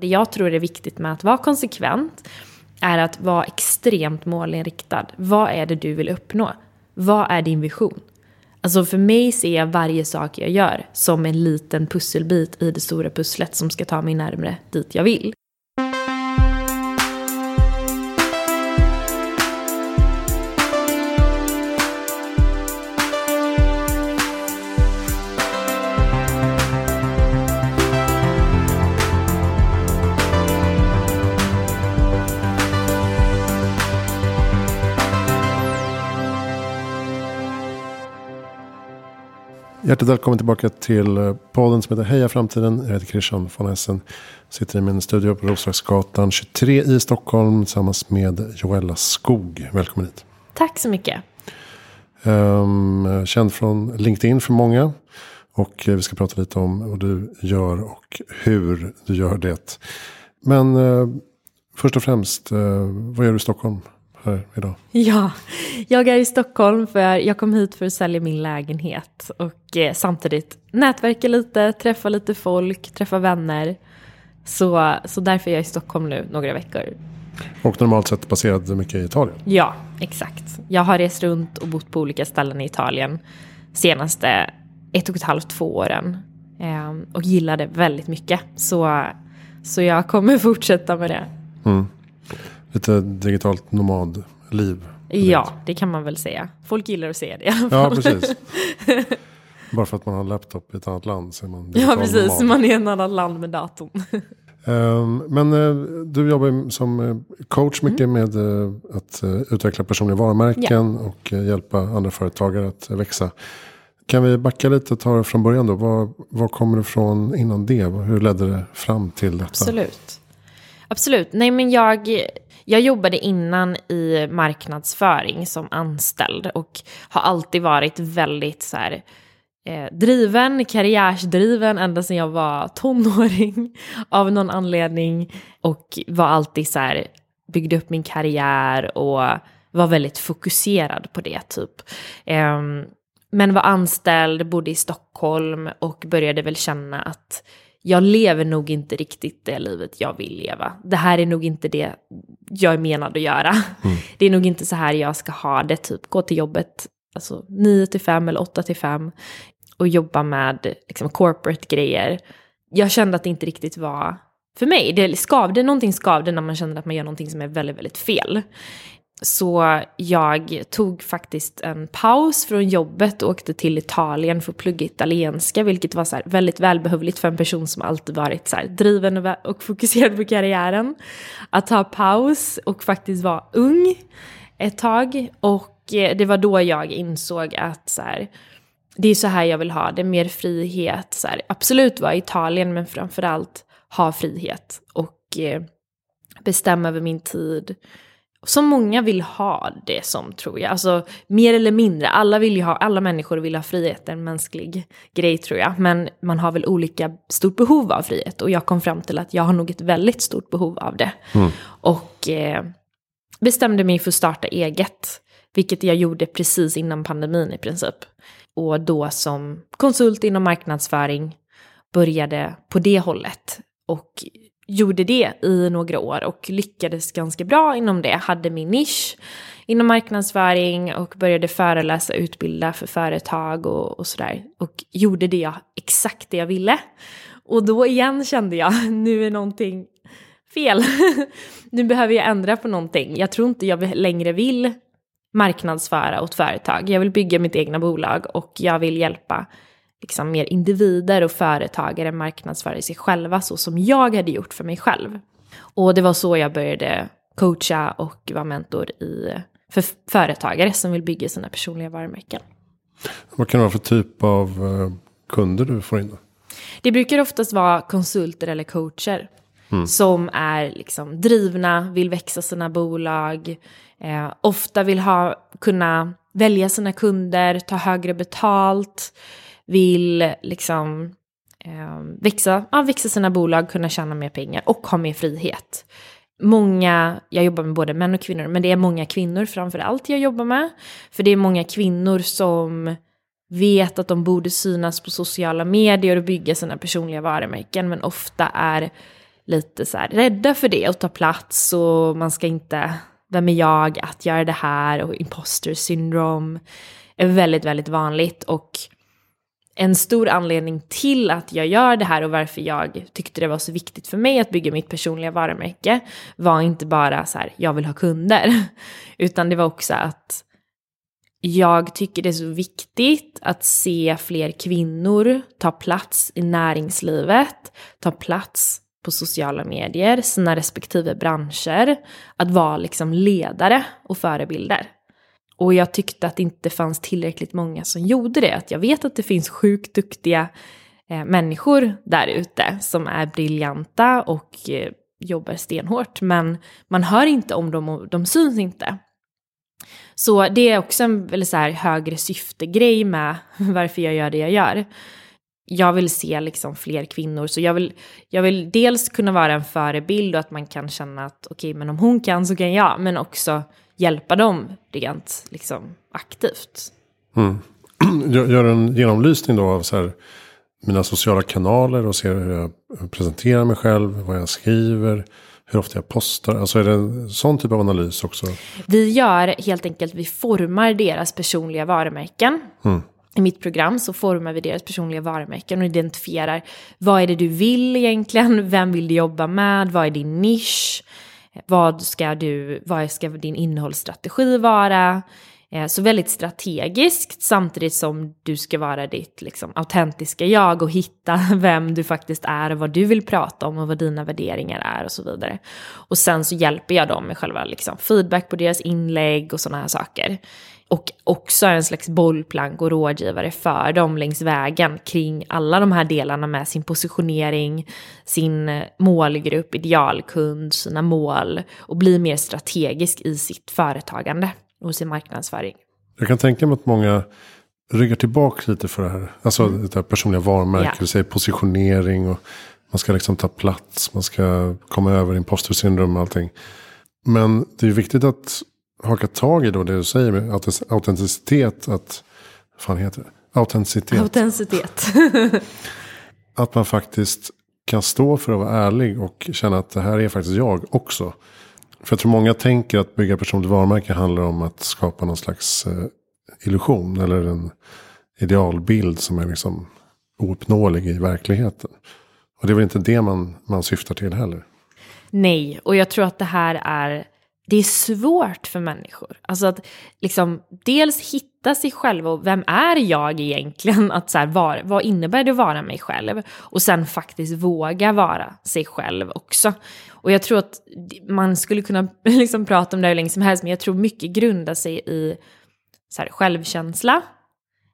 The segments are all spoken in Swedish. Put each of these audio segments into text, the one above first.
Det jag tror är viktigt med att vara konsekvent är att vara extremt målinriktad. Vad är det du vill uppnå? Vad är din vision? Alltså för mig ser jag varje sak jag gör som en liten pusselbit i det stora pusslet som ska ta mig närmre dit jag vill. Hjärtligt välkommen tillbaka till eh, podden som heter Heja Framtiden. Jag heter Christian von Essen. Sitter i min studio på Roslagsgatan 23 i Stockholm tillsammans med Joella Skog. Välkommen hit. Tack så mycket. Um, känd från LinkedIn för många. Och eh, vi ska prata lite om vad du gör och hur du gör det. Men uh, först och främst, uh, vad gör du i Stockholm? Här idag? Ja, jag är i Stockholm för jag kom hit för att sälja min lägenhet och eh, samtidigt nätverka lite, träffa lite folk, träffa vänner. Så, så därför är jag i Stockholm nu några veckor. Och normalt sett baserad mycket i Italien? Ja, exakt. Jag har rest runt och bott på olika ställen i Italien senaste ett och ett halvt, två åren. Eh, och gillade väldigt mycket. Så, så jag kommer fortsätta med det. Mm. Lite digitalt nomadliv. Ja, det kan man väl säga. Folk gillar att se det i. Ja, precis. Bara för att man har en laptop i ett annat land så är man Ja, precis. Nomad. Man är i ett annat land med datorn. um, men uh, du jobbar som uh, coach mycket mm. med uh, att utveckla personliga varumärken ja. och hjälpa andra företagare att växa. Kan vi backa lite och ta det från början då? Var, var kommer du ifrån innan det? Hur ledde det fram till detta? Absolut. Absolut. Nej, men jag jag jobbade innan i marknadsföring som anställd och har alltid varit väldigt så här, eh, driven, karriärsdriven ända sedan jag var tonåring av någon anledning. Och var alltid så här, byggde upp min karriär och var väldigt fokuserad på det typ. Eh, men var anställd, bodde i Stockholm och började väl känna att jag lever nog inte riktigt det livet jag vill leva. Det här är nog inte det jag är menad att göra. Mm. Det är nog inte så här jag ska ha det, typ gå till jobbet alltså 9 till 5 eller 8 till 5 och jobba med liksom, corporate grejer. Jag kände att det inte riktigt var för mig. Det skavde, någonting skavde när man känner att man gör någonting som är väldigt, väldigt fel. Så jag tog faktiskt en paus från jobbet och åkte till Italien för att plugga italienska, vilket var så väldigt välbehövligt för en person som alltid varit så driven och fokuserad på karriären. Att ta paus och faktiskt vara ung ett tag. Och eh, det var då jag insåg att så här, det är så här jag vill ha det, mer frihet. Så här, absolut vara i Italien, men framförallt ha frihet och eh, bestämma över min tid som många vill ha det som tror jag. Alltså mer eller mindre, alla, vill ju ha, alla människor vill ha frihet, en mänsklig grej tror jag. Men man har väl olika stort behov av frihet. Och jag kom fram till att jag har nog ett väldigt stort behov av det. Mm. Och eh, bestämde mig för att starta eget. Vilket jag gjorde precis innan pandemin i princip. Och då som konsult inom marknadsföring började på det hållet. Och gjorde det i några år och lyckades ganska bra inom det. Hade min nisch inom marknadsföring och började föreläsa och utbilda för företag och, och sådär. Och gjorde det jag, exakt det jag ville. Och då igen kände jag, nu är någonting fel. nu behöver jag ändra på någonting. Jag tror inte jag längre vill marknadsföra åt företag. Jag vill bygga mitt egna bolag och jag vill hjälpa liksom mer individer och företagare marknadsföra sig själva så som jag hade gjort för mig själv. Och det var så jag började coacha och vara mentor i, för företagare som vill bygga sina personliga varumärken. Vad kan det vara för typ av eh, kunder du får in? Då? Det brukar oftast vara konsulter eller coacher. Mm. Som är liksom drivna, vill växa sina bolag, eh, ofta vill ha, kunna välja sina kunder, ta högre betalt, vill liksom eh, växa, ja, växa sina bolag, kunna tjäna mer pengar och ha mer frihet. Många, jag jobbar med både män och kvinnor, men det är många kvinnor framför allt jag jobbar med. För det är många kvinnor som vet att de borde synas på sociala medier och bygga sina personliga varumärken, men ofta är lite så här rädda för det och ta plats och man ska inte, vem är jag att göra det här och imposter syndrom är väldigt, väldigt vanligt och en stor anledning till att jag gör det här och varför jag tyckte det var så viktigt för mig att bygga mitt personliga varumärke var inte bara så här, jag vill ha kunder, utan det var också att jag tycker det är så viktigt att se fler kvinnor ta plats i näringslivet, ta plats på sociala medier, sina respektive branscher, att vara liksom ledare och förebilder. Och jag tyckte att det inte fanns tillräckligt många som gjorde det. Att jag vet att det finns sjukt duktiga eh, människor där ute som är briljanta och eh, jobbar stenhårt. Men man hör inte om dem och de syns inte. Så det är också en väldigt så här högre syftegrej med varför jag gör det jag gör. Jag vill se liksom fler kvinnor, så jag vill, jag vill dels kunna vara en förebild och att man kan känna att okej, okay, men om hon kan så kan jag, men också hjälpa dem rent liksom, aktivt. Mm. Gör en genomlysning då av så här, mina sociala kanaler och ser hur jag presenterar mig själv, vad jag skriver, hur ofta jag postar. Alltså är det en sån typ av analys också? Vi gör helt enkelt, vi formar deras personliga varumärken. Mm. I mitt program så formar vi deras personliga varumärken och identifierar vad är det du vill egentligen, vem vill du jobba med, vad är din nisch, Eh, vad ska, du, vad ska din innehållsstrategi vara? Eh, så väldigt strategiskt samtidigt som du ska vara ditt liksom, autentiska jag och hitta vem du faktiskt är och vad du vill prata om och vad dina värderingar är och så vidare. Och sen så hjälper jag dem med själva liksom, feedback på deras inlägg och sådana här saker och också en slags bollplank och rådgivare för dem längs vägen kring alla de här delarna med sin positionering, sin målgrupp, idealkund, sina mål och bli mer strategisk i sitt företagande och sin marknadsföring. Jag kan tänka mig att många ryggar tillbaka lite för det här. Alltså mm. det här personliga varumärket, ja. positionering och man ska liksom ta plats, man ska komma över imposter syndrom och allting. Men det är viktigt att haka tag i då det du säger med autenticitet. Att, vad fan heter det? Autenticitet. Autenticitet. att man faktiskt kan stå för att vara ärlig och känna att det här är faktiskt jag också. För jag tror många tänker att bygga personligt varumärke handlar om att skapa någon slags eh, illusion. Eller en idealbild som är liksom ouppnåelig i verkligheten. Och det är väl inte det man, man syftar till heller. Nej, och jag tror att det här är det är svårt för människor. Alltså att liksom dels hitta sig själv och vem är jag egentligen? Att så här, var, vad innebär det att vara mig själv? Och sen faktiskt våga vara sig själv också. Och jag tror att man skulle kunna liksom prata om det hur länge som helst, men jag tror mycket grundar sig i så här, självkänsla.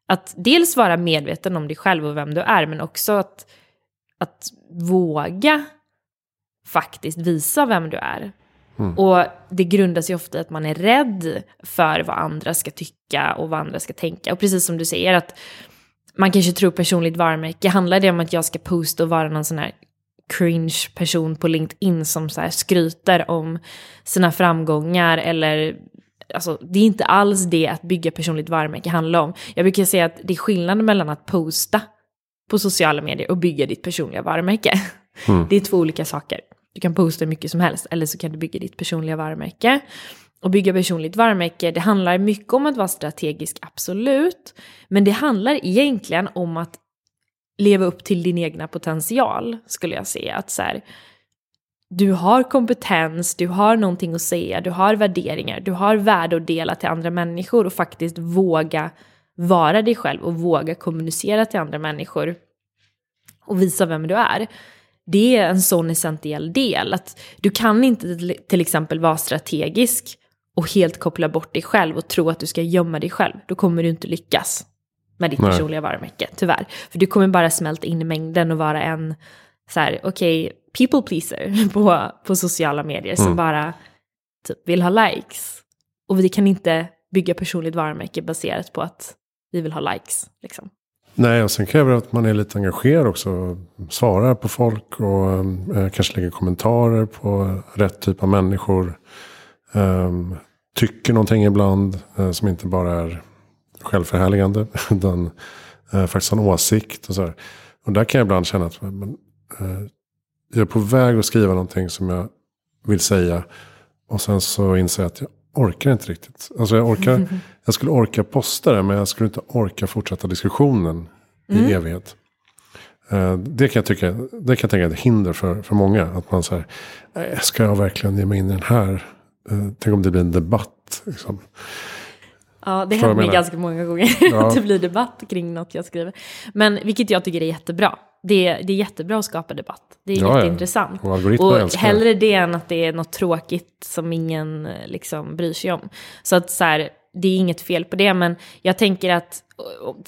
Att dels vara medveten om dig själv och vem du är, men också att, att våga faktiskt visa vem du är. Mm. Och det grundas ju ofta i att man är rädd för vad andra ska tycka och vad andra ska tänka. Och precis som du säger att man kanske tror personligt varumärke, handlar det om att jag ska posta och vara någon sån här cringe person på LinkedIn som så här skryter om sina framgångar eller Alltså, det är inte alls det att bygga personligt varumärke handlar om. Jag brukar säga att det är skillnad mellan att posta på sociala medier och bygga ditt personliga varumärke. Mm. Det är två olika saker. Du kan posta hur mycket som helst eller så kan du bygga ditt personliga varumärke. Och bygga personligt varumärke, det handlar mycket om att vara strategisk, absolut. Men det handlar egentligen om att leva upp till din egna potential, skulle jag säga. Att så här, du har kompetens, du har någonting att säga, du har värderingar, du har värde att dela till andra människor och faktiskt våga vara dig själv och våga kommunicera till andra människor och visa vem du är det är en sån essentiell del. Att du kan inte till exempel vara strategisk och helt koppla bort dig själv och tro att du ska gömma dig själv. Då kommer du inte lyckas med ditt Nej. personliga varumärke, tyvärr. För du kommer bara smälta in i mängden och vara en så här, okej, okay, people pleaser på, på sociala medier mm. som bara typ vill ha likes. Och vi kan inte bygga personligt varumärke baserat på att vi vill ha likes. Liksom. Nej, och sen kräver det att man är lite engagerad också. Svarar på folk och eh, kanske lägger kommentarer på rätt typ av människor. Eh, tycker någonting ibland eh, som inte bara är självförhärligande. Utan eh, faktiskt har en åsikt och så här. Och där kan jag ibland känna att men, eh, jag är på väg att skriva någonting som jag vill säga. Och sen så inser jag att jag orkar inte riktigt. Alltså jag, orkar, jag skulle orka posta det men jag skulle inte orka fortsätta diskussionen i Mm. evighet. Eh, Det kan jag tycka det kan jag tänka är ett hinder för, för många. Att man säger, "Nej, ska jag verkligen ge mig in i den här? Eh, Tänk om det blir en debatt. Liksom. Ja, det händer mig ganska många gånger Ja. att det blir debatt kring något jag skriver. Men vilket jag tycker är jättebra. Det är, det är jättebra att skapa debatt. Det är Ja, ja. jätteintressant. Och algoritmer Och det. hellre det än att det är något tråkigt som ingen eh, liksom bryr sig om. Så att så här, det är inget fel på det, men jag tänker att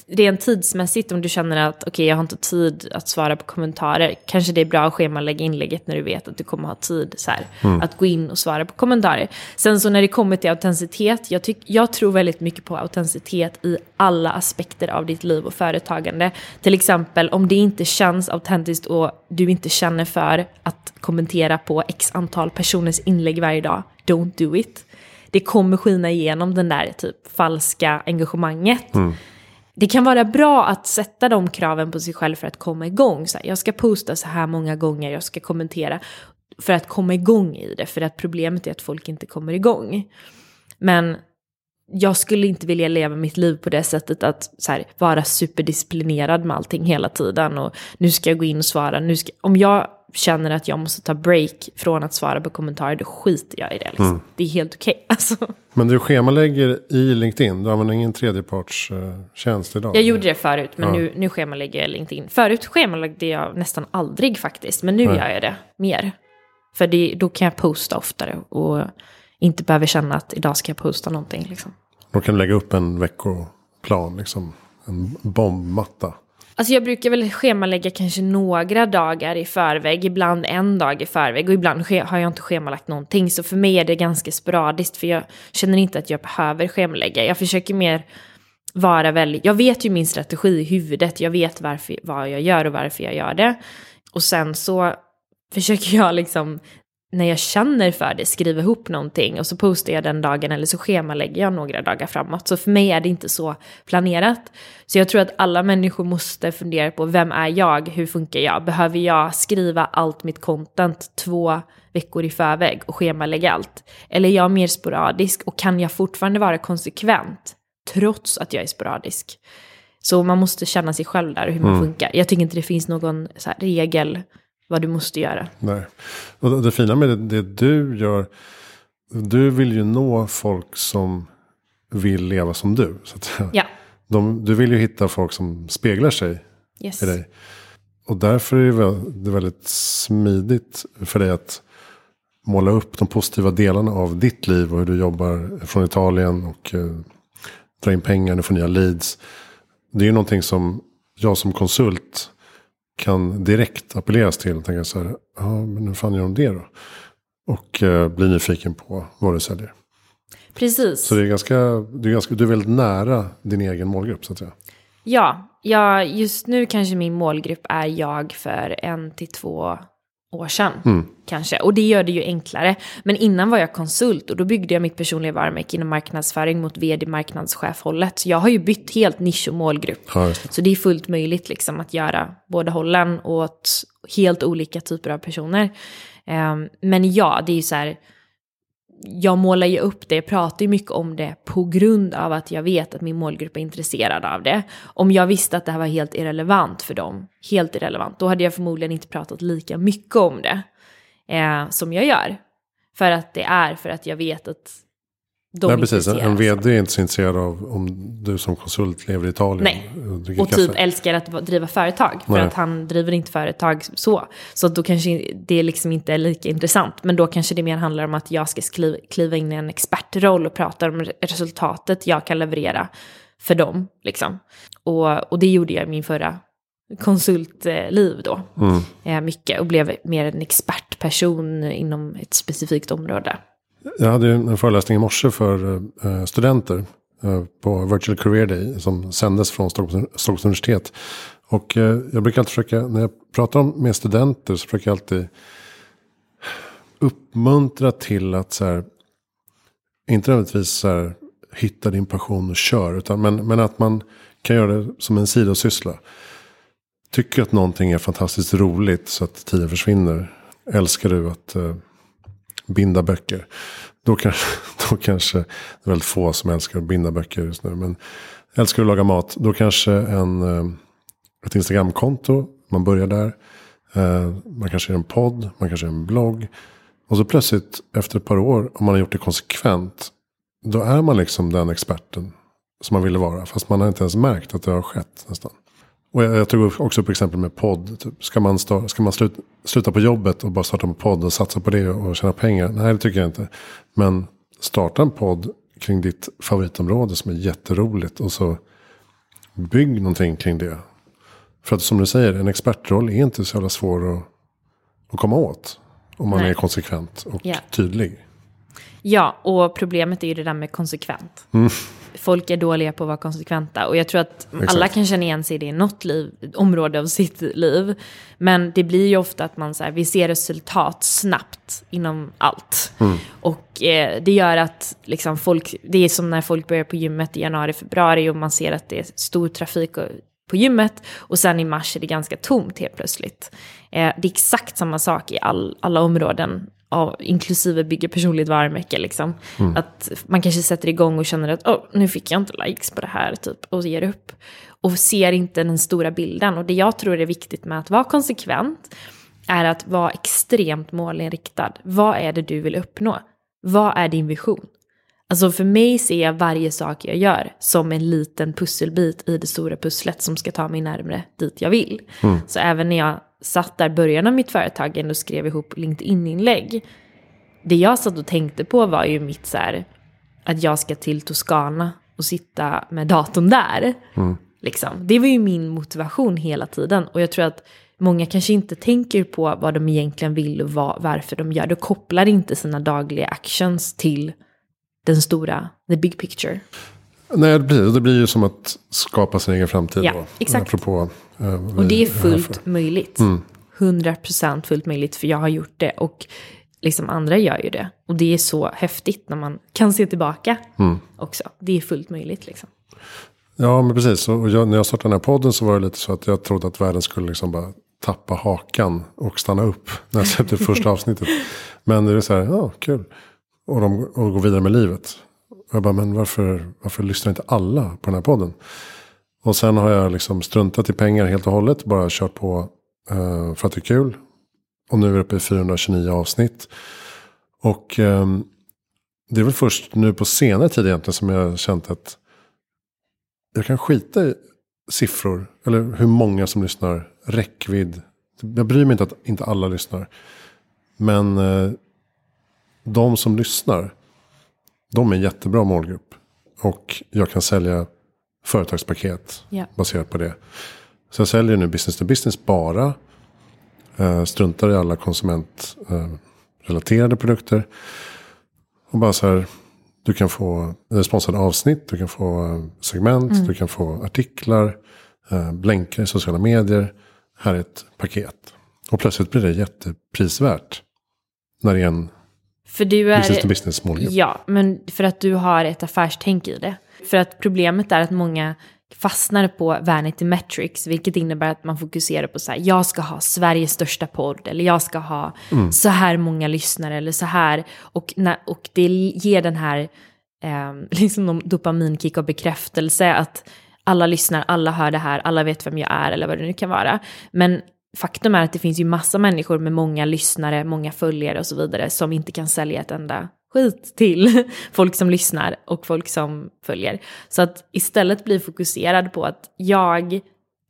rent tidsmässigt om du känner att okej, jag har inte tid att svara på kommentarer, kanske det är bra att schemalägga inlägget när du vet att du kommer ha tid så här, Mm. att gå in och svara på kommentarer. Sen så när det kommer till autenticitet, jag, tyck, jag tror väldigt mycket på autenticitet i alla aspekter av ditt liv och företagande. Till exempel om det inte känns autentiskt och du inte känner för att kommentera på x antal personers inlägg varje dag, don't do it. Det kommer skina igenom den där typ falska engagemanget. Det kan vara bra att sätta de kraven på sig själv för att komma igång. Så här, jag ska posta så här många gånger, jag ska kommentera. För att komma igång i det, för att problemet är att folk inte kommer igång. Men jag skulle inte vilja leva mitt liv på det sättet att här, vara superdisciplinerad med allting hela tiden. Och nu ska jag gå in och svara. Nu ska, om jag känner att jag måste ta break från att svara på kommentarer, då skiter jag i det. Liksom. Det är helt okej. Alltså. Men du schemalägger i LinkedIn. Du använder ingen tredjepartstjänst idag. Jag gjorde det förut, men Ja. nu, nu schemalägger jag LinkedIn. Förut schemalagde jag nästan aldrig faktiskt, men nu Nej. gör jag det mer. För det, då kan jag posta oftare och inte behöver känna att idag ska jag posta någonting. Liksom. Då kan du lägga upp en veckoplan. Liksom. En bombmatta. Alltså jag brukar väl schemalägga kanske några dagar i förväg, ibland en dag i förväg och ibland har jag inte schemalagt någonting. Så för mig är det ganska sporadiskt för jag känner inte att jag behöver schemalägga. Jag försöker mer vara väldigt, jag vet ju min strategi i huvudet, jag vet varför, vad jag gör och varför jag gör det. Och sen så försöker jag liksom, när jag känner för det, skriva ihop någonting och så postar jag den dagen eller så schemalägger jag några dagar framåt. Så för mig är det inte så planerat. Så jag tror att alla människor måste fundera på vem är jag, hur funkar jag? Behöver jag skriva allt mitt content två veckor i förväg och schemalägga allt? Eller är jag mer sporadisk och kan jag fortfarande vara konsekvent trots att jag är sporadisk? Så man måste känna sig själv där och hur man funkar. Jag tycker inte det finns någon regel vad du måste göra. Nej. Och det- fina med det, det du gör. Du vill ju nå folk som vill leva som du. Så att. Ja, de, du vill ju hitta folk som speglar sig yes. i dig. Och därför är det väldigt smidigt för dig att måla upp de positiva delarna av ditt liv och hur du jobbar från Italien och eh, dra in pengar, du får nya leads. Det är ju någonting som jag som konsult kan direkt appelleras till och tänka så här, ja men hur fan gör de det då? Och eh, bli nyfiken på vad du säljer. Precis. Så det är ganska, du är, ganska, du är väldigt nära din egen målgrupp så att säga. Ja, ja, just nu kanske min målgrupp är jag för en till två år sedan. Mm. Kanske. Och det gör det ju enklare. Men innan var jag konsult och då byggde jag mitt personliga varumärke inom marknadsföring mot vd marknadschefhållet. Så jag har ju bytt helt nisch och målgrupp. Ja, det. Så det är fullt möjligt liksom att göra båda hållen åt helt olika typer av personer. Ehm, men ja, det är ju så här, jag målar ju upp det, jag pratar ju mycket om det på grund av att jag vet att min målgrupp är intresserad av det. Om jag visste att det här var helt irrelevant för dem, helt irrelevant, då hade jag förmodligen inte pratat lika mycket om det eh, som jag gör. För att det är för att jag vet att Nej, precis. En, vd är inte så intresserad av om du som konsult lever i Italien. Nej. och Och typ älskar att va- driva företag. För Nej. att han driver inte företag så. Så då kanske det liksom inte är lika intressant. Men då kanske det mer handlar om att jag ska kliva in i en expertroll och prata om re- resultatet jag kan leverera för dem. Liksom. Och, och det gjorde jag i min förra konsultliv då. Mm. Eh, mycket och blev mer en expertperson inom ett specifikt område. Jag hade ju en föreläsning i morse för eh, studenter eh, på Virtual Career Day som sändes från Stockholms, universitet. Och eh, jag brukar alltid försöka, när jag pratar med studenter så försöker jag alltid uppmuntra till att så här, inte nödvändigtvis så här, hitta din passion och kör, utan, men, men att man kan göra det som en sidosyssla. tycker att någonting är fantastiskt roligt så att tiden försvinner. Älskar du att uh, binda böcker. Då kanske, då kanske det är väldigt få som älskar att binda böcker just nu. Men älskar att laga mat. Då kanske en, eh, ett Instagramkonto. Man börjar där. Eh, man kanske gör en podd. Man kanske gör en blogg. Och så plötsligt efter ett par år. Om man har gjort det konsekvent. Då är man liksom den experten som man ville vara. Fast man har inte ens märkt att det har skett nästan. Och jag, jag tog också upp exempel med podd. Typ, ska man, stå, ska man slut, sluta på jobbet och bara starta en podd och satsa på det och tjäna pengar? Nej, det tycker jag inte. Men starta en podd kring ditt favoritområde som är jätteroligt. Och så bygg någonting kring det. För att som du säger, en expertroll är inte så jävla svår att, att komma åt. Om man Nej. är konsekvent och yeah. tydlig. Ja, och problemet är ju det där med konsekvent. Mm folk är dåliga på att vara konsekventa. Och jag tror att Exakt. alla kan känna igen sig i det i något liv, område av sitt liv. Men det blir ju ofta att man så här, vi ser resultat snabbt inom allt. Mm. Och eh, det gör att liksom, folk, det är som när folk börjar på gymmet i januari, februari och man ser att det är stor trafik och, på gymmet. Och sen i mars är det ganska tomt helt plötsligt. Eh, det är exakt samma sak i all, alla områden av, inklusive bygga personligt varumärke. Liksom. Mm. Att man kanske sätter igång och känner att oh, nu fick jag inte likes på det här typ, och ger upp. Och ser inte den stora bilden. Och det jag tror är viktigt med att vara konsekvent är att vara extremt målinriktad. Vad är det du vill uppnå? Vad är din vision? Alltså för mig ser jag varje sak jag gör som en liten pusselbit i det stora pusslet som ska ta mig närmre dit jag vill. Mm. Så även när jag satt där början av mitt företag och skrev ihop LinkedIn-inlägg. Det jag satt och tänkte på var ju mitt så här, att jag ska till Toscana och sitta med datorn där. Mm. Liksom. Det var ju min motivation hela tiden. Och jag tror att många kanske inte tänker på vad de egentligen vill och var, varför de gör. Och kopplar inte sina dagliga actions till den stora, the big picture. Nej, precis. Det blir ju som att skapa sin egen framtid. Ja, då, exakt. Apropå, eh, och det är fullt möjligt. Mm. 100% fullt möjligt, för jag har gjort det. Och liksom andra gör ju det. Och det är så häftigt när man kan se tillbaka mm. också. Det är fullt möjligt liksom. Ja, men precis. Och jag, när jag startade den här podden så var det lite så att jag trodde att världen skulle liksom bara tappa hakan och stanna upp när jag släppte första avsnittet. Men det är så här, ja, kul. Och, de, och gå vidare med livet. Jag bara, men varför, varför lyssnar inte alla på den här podden? Och sen har jag liksom struntat i pengar helt och hållet. Bara kört på eh, för att det är kul. Och nu är vi uppe i 429 avsnitt. Och eh, det är väl först nu på senare tid egentligen som jag har känt att jag kan skita i siffror. Eller hur många som lyssnar. Räckvidd. Jag bryr mig inte att inte alla lyssnar. Men eh, de som lyssnar. De är en jättebra målgrupp. Och jag kan sälja företagspaket yeah. baserat på det. Så jag säljer nu business to business bara. Eh, struntar i alla konsumentrelaterade eh, produkter. Och bara så här. Du kan få sponsrade avsnitt, du kan få eh, segment, mm. du kan få artiklar, eh, blänkare i sociala medier. Här är ett paket. Och plötsligt blir det jätteprisvärt. När det är en för du är, business to business målgrupp. Ja, men för att du har ett affärstänk i det. För att problemet är att många fastnar på vanity metrics, vilket innebär att man fokuserar på så här, jag ska ha Sveriges största podd, eller jag ska ha mm. så här många lyssnare, eller så här, och, och det ger den här eh, liksom dopaminkick och bekräftelse att alla lyssnar, alla hör det här, alla vet vem jag är, eller vad det nu kan vara. Men faktum är att det finns ju massa människor med många lyssnare, många följare och så vidare som inte kan sälja ett enda skit till folk som lyssnar och folk som följer. Så att istället bli fokuserad på att jag,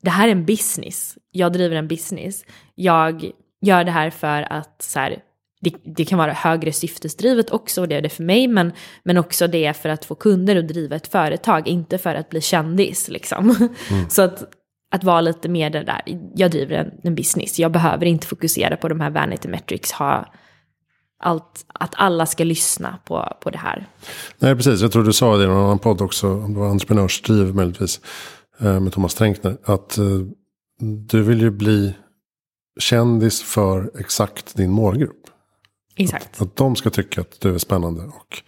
det här är en business, jag driver en business, jag gör det här för att så här, det, det, kan vara högre syftesdrivet också, och det är det för mig, men, men också det för att få kunder och driva ett företag, inte för att bli kändis. Liksom. Mm. Så att att vara lite mer det där, jag driver en, en, business, jag behöver inte fokusera på de här vanity metrics, ha allt, att alla ska lyssna på, på det här. Nej, precis, jag tror du sa det i någon annan podd också, om det var entreprenörsdriv möjligtvis, eh, med Thomas Tränkner, att eh, du vill ju bli kändis för exakt din målgrupp. Exakt. Att, att de ska tycka att du är spännande och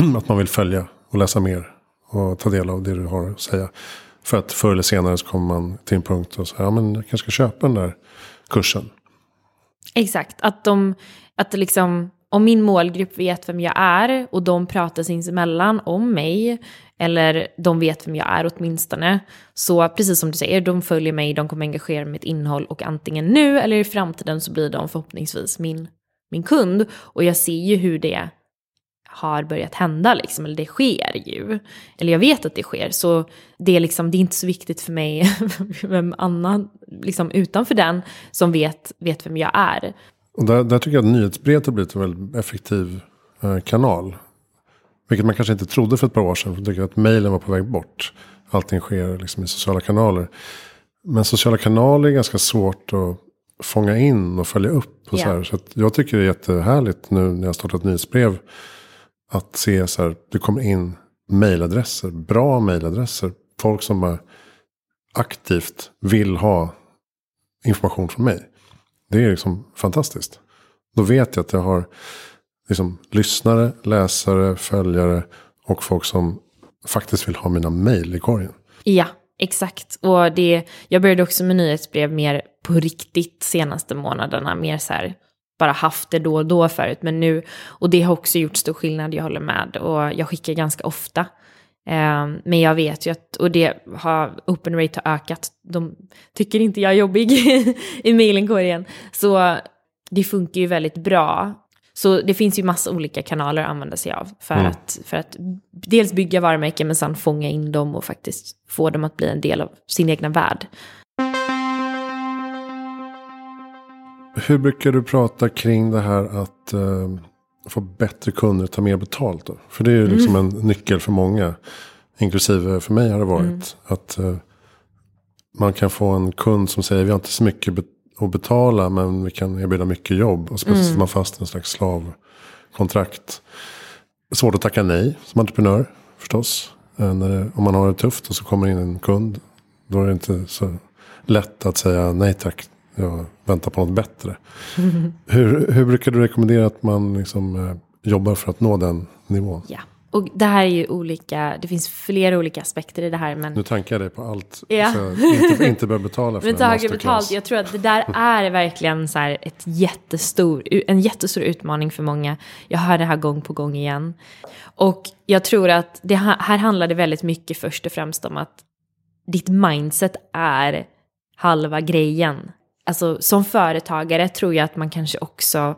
att man vill följa och läsa mer och ta del av det du har att säga. För att förr eller senare så kommer man till en punkt och säger, ja men jag kanske ska köpa den där kursen. Exakt, att de, att liksom, om min målgrupp vet vem jag är och de pratar sinsemellan om mig, eller de vet vem jag är åtminstone, så precis som du säger, de följer mig, de kommer engagera mitt innehåll och antingen nu eller i framtiden så blir de förhoppningsvis min, min kund. Och jag ser ju hur det har börjat hända, liksom, eller det sker ju. Eller jag vet att det sker, så det är, liksom, det är inte så viktigt för mig vem annan liksom, utanför den som vet, vet vem jag är. Och där, där tycker jag att nyhetsbrevet har blivit en väldigt effektiv eh, kanal. Vilket man kanske inte trodde för ett par år sedan. För jag tycker att mejlen var på väg bort. Allting sker liksom i sociala kanaler. Men sociala kanaler är ganska svårt att fånga in och följa upp. Och Ja. så så att jag tycker det är jättehärligt nu när jag startat nyhetsbrev. Att se så här, det kommer in mejladresser, bra mejladresser. Folk som bara aktivt vill ha information från mig. Det är liksom fantastiskt. Då vet jag att jag har liksom lyssnare, läsare, följare och folk som faktiskt vill ha mina mejl i korgen. Ja, exakt. Och det, jag började också med nyhetsbrev mer på riktigt senaste månaderna. Mer så här, bara haft det då och då förut. Men nu, och det har också gjort stor skillnad, jag håller med. Och jag skickar ganska ofta. Eh, men jag vet ju att, och det har, open rate har ökat. De tycker inte jag är jobbig i mailinkorgen. Så det funkar ju väldigt bra. Så det finns ju massa olika kanaler att använda sig av för, Mm. att, för att dels bygga varumärken men sen fånga in dem och faktiskt få dem att bli en del av sin egna värld. Hur brukar du prata kring det här att eh, få bättre kunder att ta mer betalt då? För det är ju liksom en nyckel för många. Inklusive för mig har det varit. Att eh, man kan få en kund som säger vi har inte så mycket bet- att betala men vi kan erbjuda mycket jobb. Och så plötsligt sitter man fast i en slags slavkontrakt. Svårt att tacka nej som entreprenör förstås. Eh, när om man har det tufft och så kommer in en kund. Då är det inte så lätt att säga nej tack. Jag väntar på något bättre. Hur, hur brukar du rekommendera att man liksom, eh, jobbar för att nå den nivån? Ja. Och det här är ju olika, det finns flera olika aspekter i det här men Nu tankar jag dig på allt. Ja. Så jag inte, inte börja betala för Men en masterclass. betalt, jag tror att det där är verkligen så här ett jättestor, en jättestor utmaning för många. Jag hör det här gång på gång igen. Och jag tror att det här, här handlar det väldigt mycket först och främst om att ditt mindset är halva grejen. Alltså som företagare tror jag att man kanske också,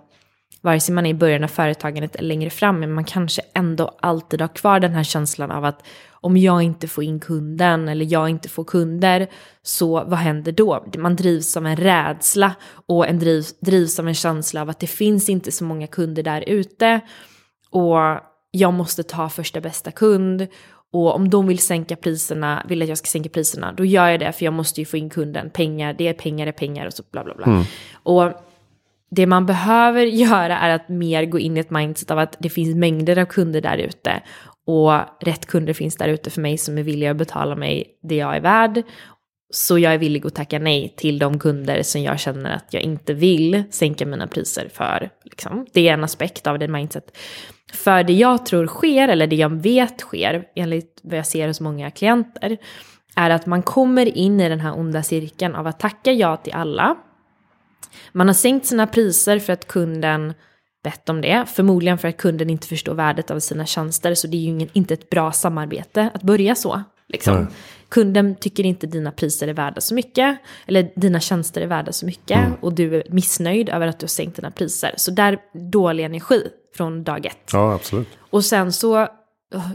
vare sig man är i början av företagandet eller längre fram, men man kanske ändå alltid har kvar den här känslan av att om jag inte får in kunden eller jag inte får kunder, så vad händer då? Man drivs av en rädsla och en drivs, drivs av en känsla av att det finns inte så många kunder där ute och jag måste ta första bästa kund och om de vill sänka priserna, vill att jag ska sänka priserna, då gör jag det för jag måste ju få in kunden. Pengar, det är pengar, det är pengar och så bla bla bla. Och det man behöver göra är att mer gå in i ett mindset av att det finns mängder av kunder där ute. Och rätt kunder finns där ute för mig som är villiga att betala mig det jag är värd. Så jag är villig att tacka nej till de kunder som jag känner att jag inte vill sänka mina priser för. Liksom. Det är en aspekt av det mindset. För det jag tror sker, eller det jag vet sker, enligt vad jag ser hos många klienter, är att man kommer in i den här onda cirkeln av att tacka ja till alla. Man har sänkt sina priser för att kunden bett om det. Förmodligen för att kunden inte förstår värdet av sina tjänster. Så det är ju ingen, inte ett bra samarbete att börja så. Liksom. Kunden tycker inte dina priser är värda så mycket. Eller dina tjänster är värda så mycket. Och du är missnöjd över att du har sänkt dina priser. Så där dålig energi från dag ett. Ja, absolut. Och sen så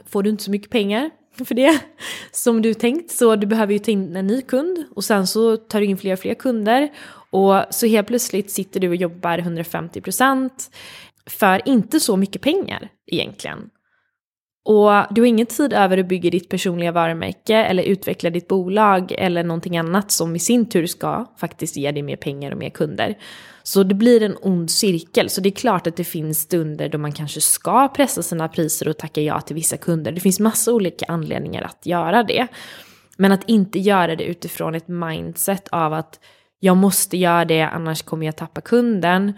får du inte så mycket pengar för det som du tänkt. Så du behöver ju ta in en ny kund och sen så tar du in fler och fler kunder. Och så helt plötsligt sitter du och jobbar 150% för inte så mycket pengar egentligen. Och du har ingen tid över att bygga ditt personliga varumärke eller utveckla ditt bolag eller någonting annat som i sin tur ska faktiskt ge dig mer pengar och mer kunder. Så det blir en ond cirkel. Så det är klart att det finns stunder då man kanske ska pressa sina priser och tacka ja till vissa kunder. Det finns massa olika anledningar att göra det. Men att inte göra det utifrån ett mindset av att jag måste göra det annars kommer jag tappa kunden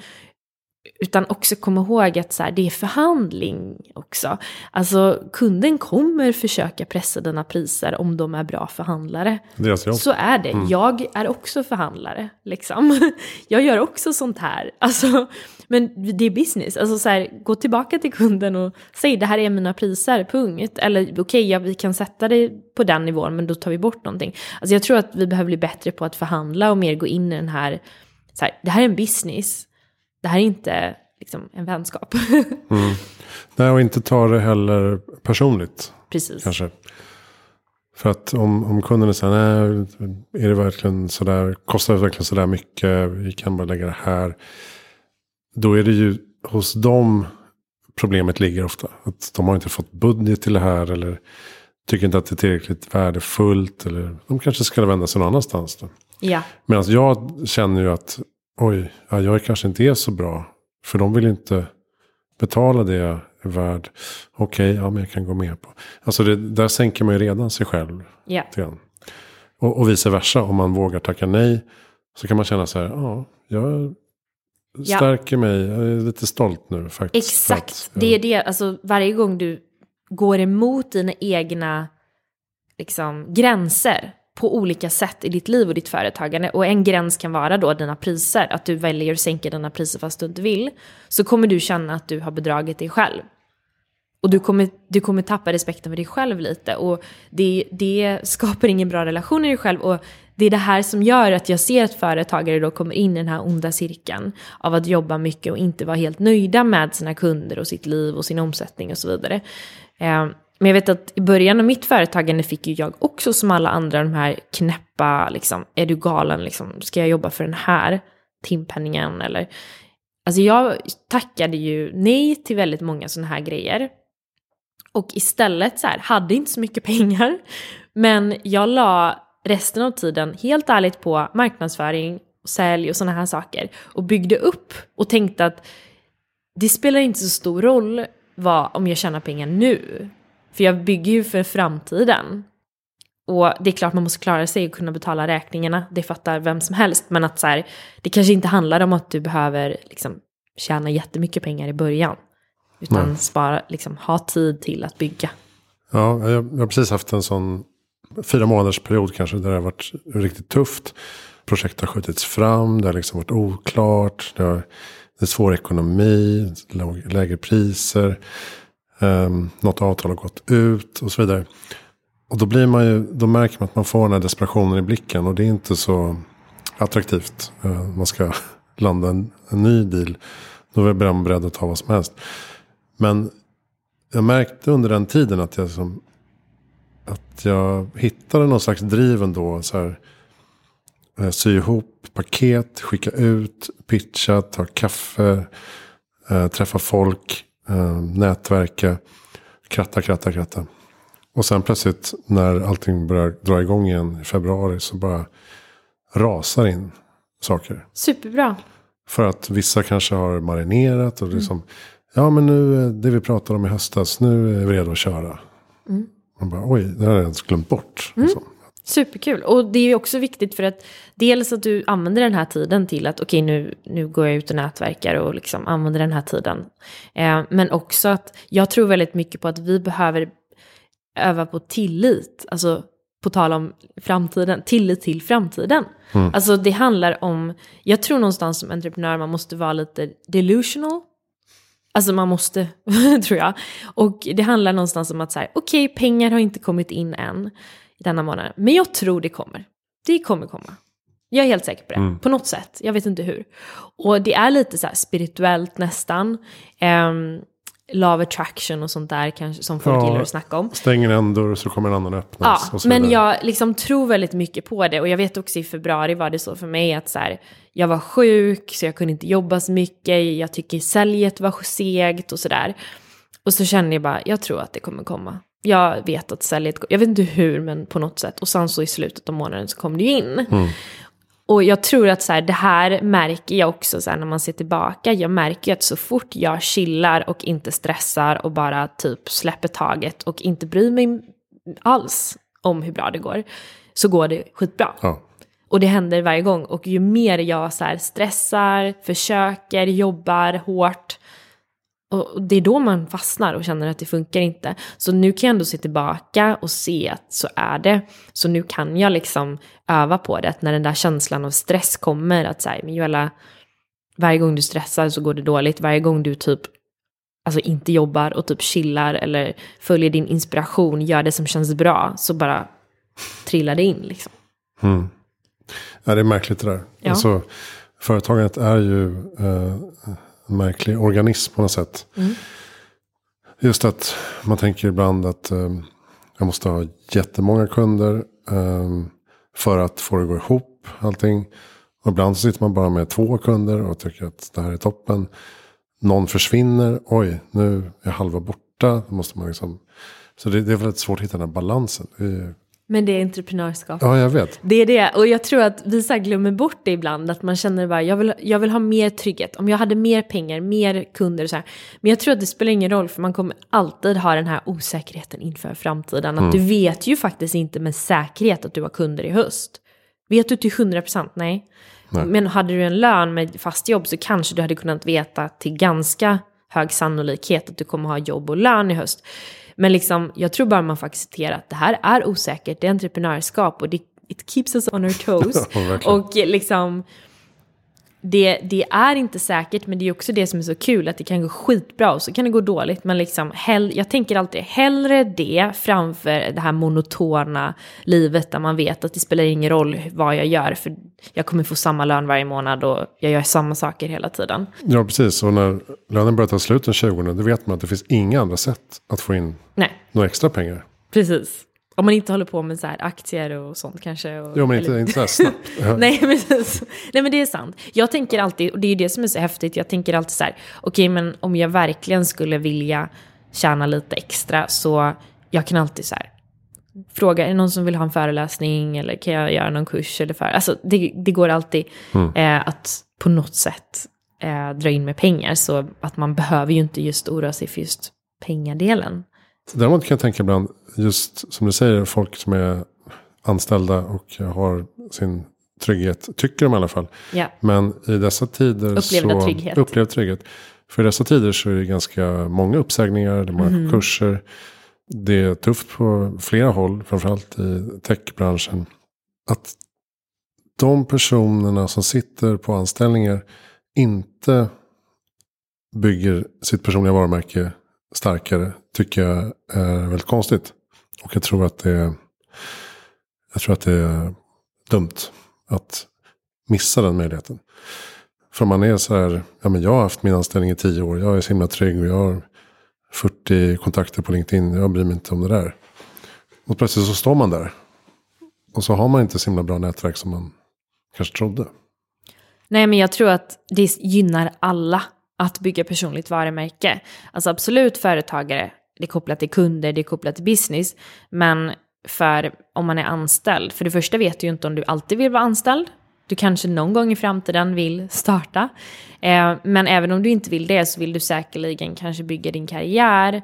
utan också komma ihåg att så här, det är förhandling också. Alltså kunden kommer försöka pressa dina priser om de är bra förhandlare. Deras jobb. Så är det. Jag är också förhandlare. Liksom. Jag gör också sånt här. Alltså, men det är business. Alltså, så här, gå tillbaka till kunden och säg det här är mina priser, punkt. Eller okej, okay, ja, vi kan sätta det på den nivån men då tar vi bort någonting. Alltså, jag tror att vi behöver bli bättre på att förhandla och mer gå in i den här, så här det här är en business det här är inte liksom, en vänskap. mm. Nej, och inte ta det heller personligt. Precis. Kanske. För att om, om kunden säger nej, är det verkligen sådär, kostar det verkligen sådär mycket, vi kan bara lägga det här. Då är det ju hos dem problemet ligger ofta. Att de har inte fått budget till det här eller tycker inte att det är tillräckligt värdefullt. Eller de kanske ska vända sig någon annanstans. Då. Ja. Medan jag känner ju att oj, ja, jag kanske inte är så bra. För de vill inte betala det jag är värd. Okej, okay, ja men jag kan gå med på. Alltså det, där sänker man ju redan sig själv. Ja. Och, och vice versa, om man vågar tacka nej. Så kan man känna så här, ja, jag stärker ja. mig, jag är lite stolt nu faktiskt. Exakt, att, det är det, alltså varje gång du går emot dina egna liksom, gränser på olika sätt i ditt liv och ditt företagande. Och en gräns kan vara då dina priser, att du väljer att sänka dina priser fast du inte vill. Så kommer du känna att du har bedragit dig själv. Och du kommer, du kommer tappa respekten för dig själv lite. Och det, det skapar ingen bra relation i dig själv. Och det är det här som gör att jag ser att företagare då kommer in i den här onda cirkeln av att jobba mycket och inte vara helt nöjda med sina kunder och sitt liv och sin omsättning och så vidare. Eh, men jag vet att i början av mitt företagande fick ju jag också som alla andra de här knäppa, liksom, är du galen, liksom, ska jag jobba för den här timpenningen eller? Alltså jag tackade ju nej till väldigt många sådana här grejer. Och istället så här, hade inte så mycket pengar. Men jag la resten av tiden helt ärligt på marknadsföring, och sälj och sådana här saker. Och byggde upp och tänkte att det spelar inte så stor roll vad, om jag tjänar pengar nu. För jag bygger ju för framtiden. Och det är klart man måste klara sig och kunna betala räkningarna, det fattar vem som helst. Men att så här, det kanske inte handlar om att du behöver liksom, tjäna jättemycket pengar i början. Utan Nej. spara, liksom, ha tid till att bygga. Ja, jag, jag har precis haft en sån fyra månaders period kanske där det har varit riktigt tufft. Projekt har skjutits fram, det har liksom varit oklart, det, har, det är svår ekonomi, lägre priser. Um, något avtal har gått ut och så vidare. Och då, blir man ju, då märker man att man får den här desperationen i blicken. Och det är inte så attraktivt. Uh, man ska landa en, en ny deal. Då är man beredd att ta vad som helst. Men jag märkte under den tiden att jag, som, att jag hittade någon slags driv ändå. Så här, eh, sy ihop paket, skicka ut, pitcha, ta kaffe, uh, träffa folk eh, nätverka, kratta, kratta, kratta. Och sen plötsligt när allting börjar dra igång igen i februari så bara rasar in saker. Superbra. För att vissa kanske har marinerat och liksom, mm. ja men nu eh, det vi pratade om i höstas, nu är vi redo att köra. Mm. Man bara, oj, det har jag ens glömt bort. Mm. Liksom. Superkul. Och det är ju också viktigt för att dels att du använder den här tiden till att okej okay, nu, nu går jag ut och nätverkar och liksom använder den här tiden. Eh, men också att jag tror väldigt mycket på att vi behöver öva på tillit. Alltså på tal om framtiden, tillit till framtiden. Mm. Alltså det handlar om, jag tror någonstans som entreprenör man måste vara lite delusional. Alltså man måste, tror jag. Och det handlar någonstans om att så här, okej okay, pengar har inte kommit in än denna månaden. Men jag tror det kommer. Det kommer komma. Jag är helt säker på det. Mm. På något sätt. Jag vet inte hur. Och det är lite så spirituellt nästan. Um, love attraction och sånt där kanske som folk ja, gillar att snacka om. Stänger en dörr så kommer en annan öppnas. Ja, men jag liksom tror väldigt mycket på det. Och jag vet också i februari var det så för mig att så här, jag var sjuk så jag kunde inte jobba så mycket. Jag tycker säljet var segt och sådär. Och så kände jag bara, jag tror att det kommer komma. Jag vet att säljet, jag vet inte hur men på något sätt. Och sen så i slutet av månaden så kom det ju in. Mm. Och jag tror att så här, det här märker jag också så här, när man ser tillbaka. Jag märker att så fort jag chillar och inte stressar och bara typ släpper taget och inte bryr mig alls om hur bra det går. Så går det skitbra. Ja. Och det händer varje gång. Och ju mer jag så här stressar, försöker, jobbar hårt. Och det är då man fastnar och känner att det funkar inte. Så nu kan jag ändå se tillbaka och se att så är det. Så nu kan jag liksom öva på det. Att när den där känslan av stress kommer, att säga, men Joella, varje gång du stressar så går det dåligt. Varje gång du typ alltså inte jobbar och typ chillar eller följer din inspiration, gör det som känns bra, så bara trillar det in liksom. Mm. Ja, det är märkligt det där. Ja. Alltså, företagandet är ju eh, märklig organism på något sätt. Mm. Just att man tänker ibland att eh, jag måste ha jättemånga kunder eh, för att få det att gå ihop allting. Och ibland så sitter man bara med två kunder och tycker att det här är toppen. Någon försvinner, oj nu är halva borta. Då måste man liksom, så det, det är väldigt svårt att hitta den här balansen. Det men det är entreprenörskap. Ja, jag vet. Det är det. Och jag tror att vi så glömmer bort det ibland. Att man känner bara, jag vill, jag vill ha mer trygghet. Om jag hade mer pengar, mer kunder och så här. Men jag tror att det spelar ingen roll, för man kommer alltid ha den här osäkerheten inför framtiden. Att mm. du vet ju faktiskt inte med säkerhet att du har kunder i höst. Vet du till 100% nej. nej. Men hade du en lön med fast jobb så kanske du hade kunnat veta till ganska hög sannolikhet att du kommer ha jobb och lön i höst. Men liksom, jag tror bara man får acceptera att det här är osäkert, det är entreprenörskap och det, it keeps us on our toes. och liksom, det, det, är inte säkert, men det är också det som är så kul, att det kan gå skitbra och så kan det gå dåligt. Men liksom, hell, jag tänker alltid hellre det framför det här monotona livet där man vet att det spelar ingen roll vad jag gör, för jag kommer få samma lön varje månad och jag gör samma saker hela tiden. Ja, precis. Och när lönen börjar ta slut den 20, då vet man att det finns inga andra sätt att få in Nej. några extra pengar. Precis. Om man inte håller på med så här aktier och sånt kanske. Och, jo, men inte, eller... inte så här snabbt. Nej, men, nej, men det är sant. Jag tänker alltid, och det är det som är så häftigt, jag tänker alltid så här, okej, okay, men om jag verkligen skulle vilja tjäna lite extra så jag kan alltid så här, fråga, är det någon som vill ha en föreläsning eller kan jag göra någon kurs eller för, alltså det, det går alltid mm. eh, att på något sätt eh, dra in med pengar så att man behöver ju inte just oroa sig för just pengadelen. Däremot kan jag tänka ibland, just som du säger, folk som är anställda och har sin trygghet, tycker de i alla fall. Ja. Men i dessa tider Upplevda så... Trygghet. Upplevd trygghet. För i dessa tider så är det ganska många uppsägningar, det är många mm. kurser. Det är tufft på flera håll, framförallt i techbranschen. Att de personerna som sitter på anställningar inte bygger sitt personliga varumärke starkare tycker jag är väldigt konstigt. Och jag tror att det är, jag tror att det är dumt att missa den möjligheten. För man är så här, ja men jag har haft min anställning i tio år, jag är så himla trygg och jag har 40 kontakter på LinkedIn, jag bryr mig inte om det där. Och plötsligt så står man där. Och så har man inte så himla bra nätverk som man kanske trodde. Nej men jag tror att det gynnar alla att bygga personligt varumärke. Alltså absolut företagare, det är kopplat till kunder, det är kopplat till business. Men för om man är anställd, för det första vet du ju inte om du alltid vill vara anställd. Du kanske någon gång i framtiden vill starta. Eh, men även om du inte vill det så vill du säkerligen kanske bygga din karriär.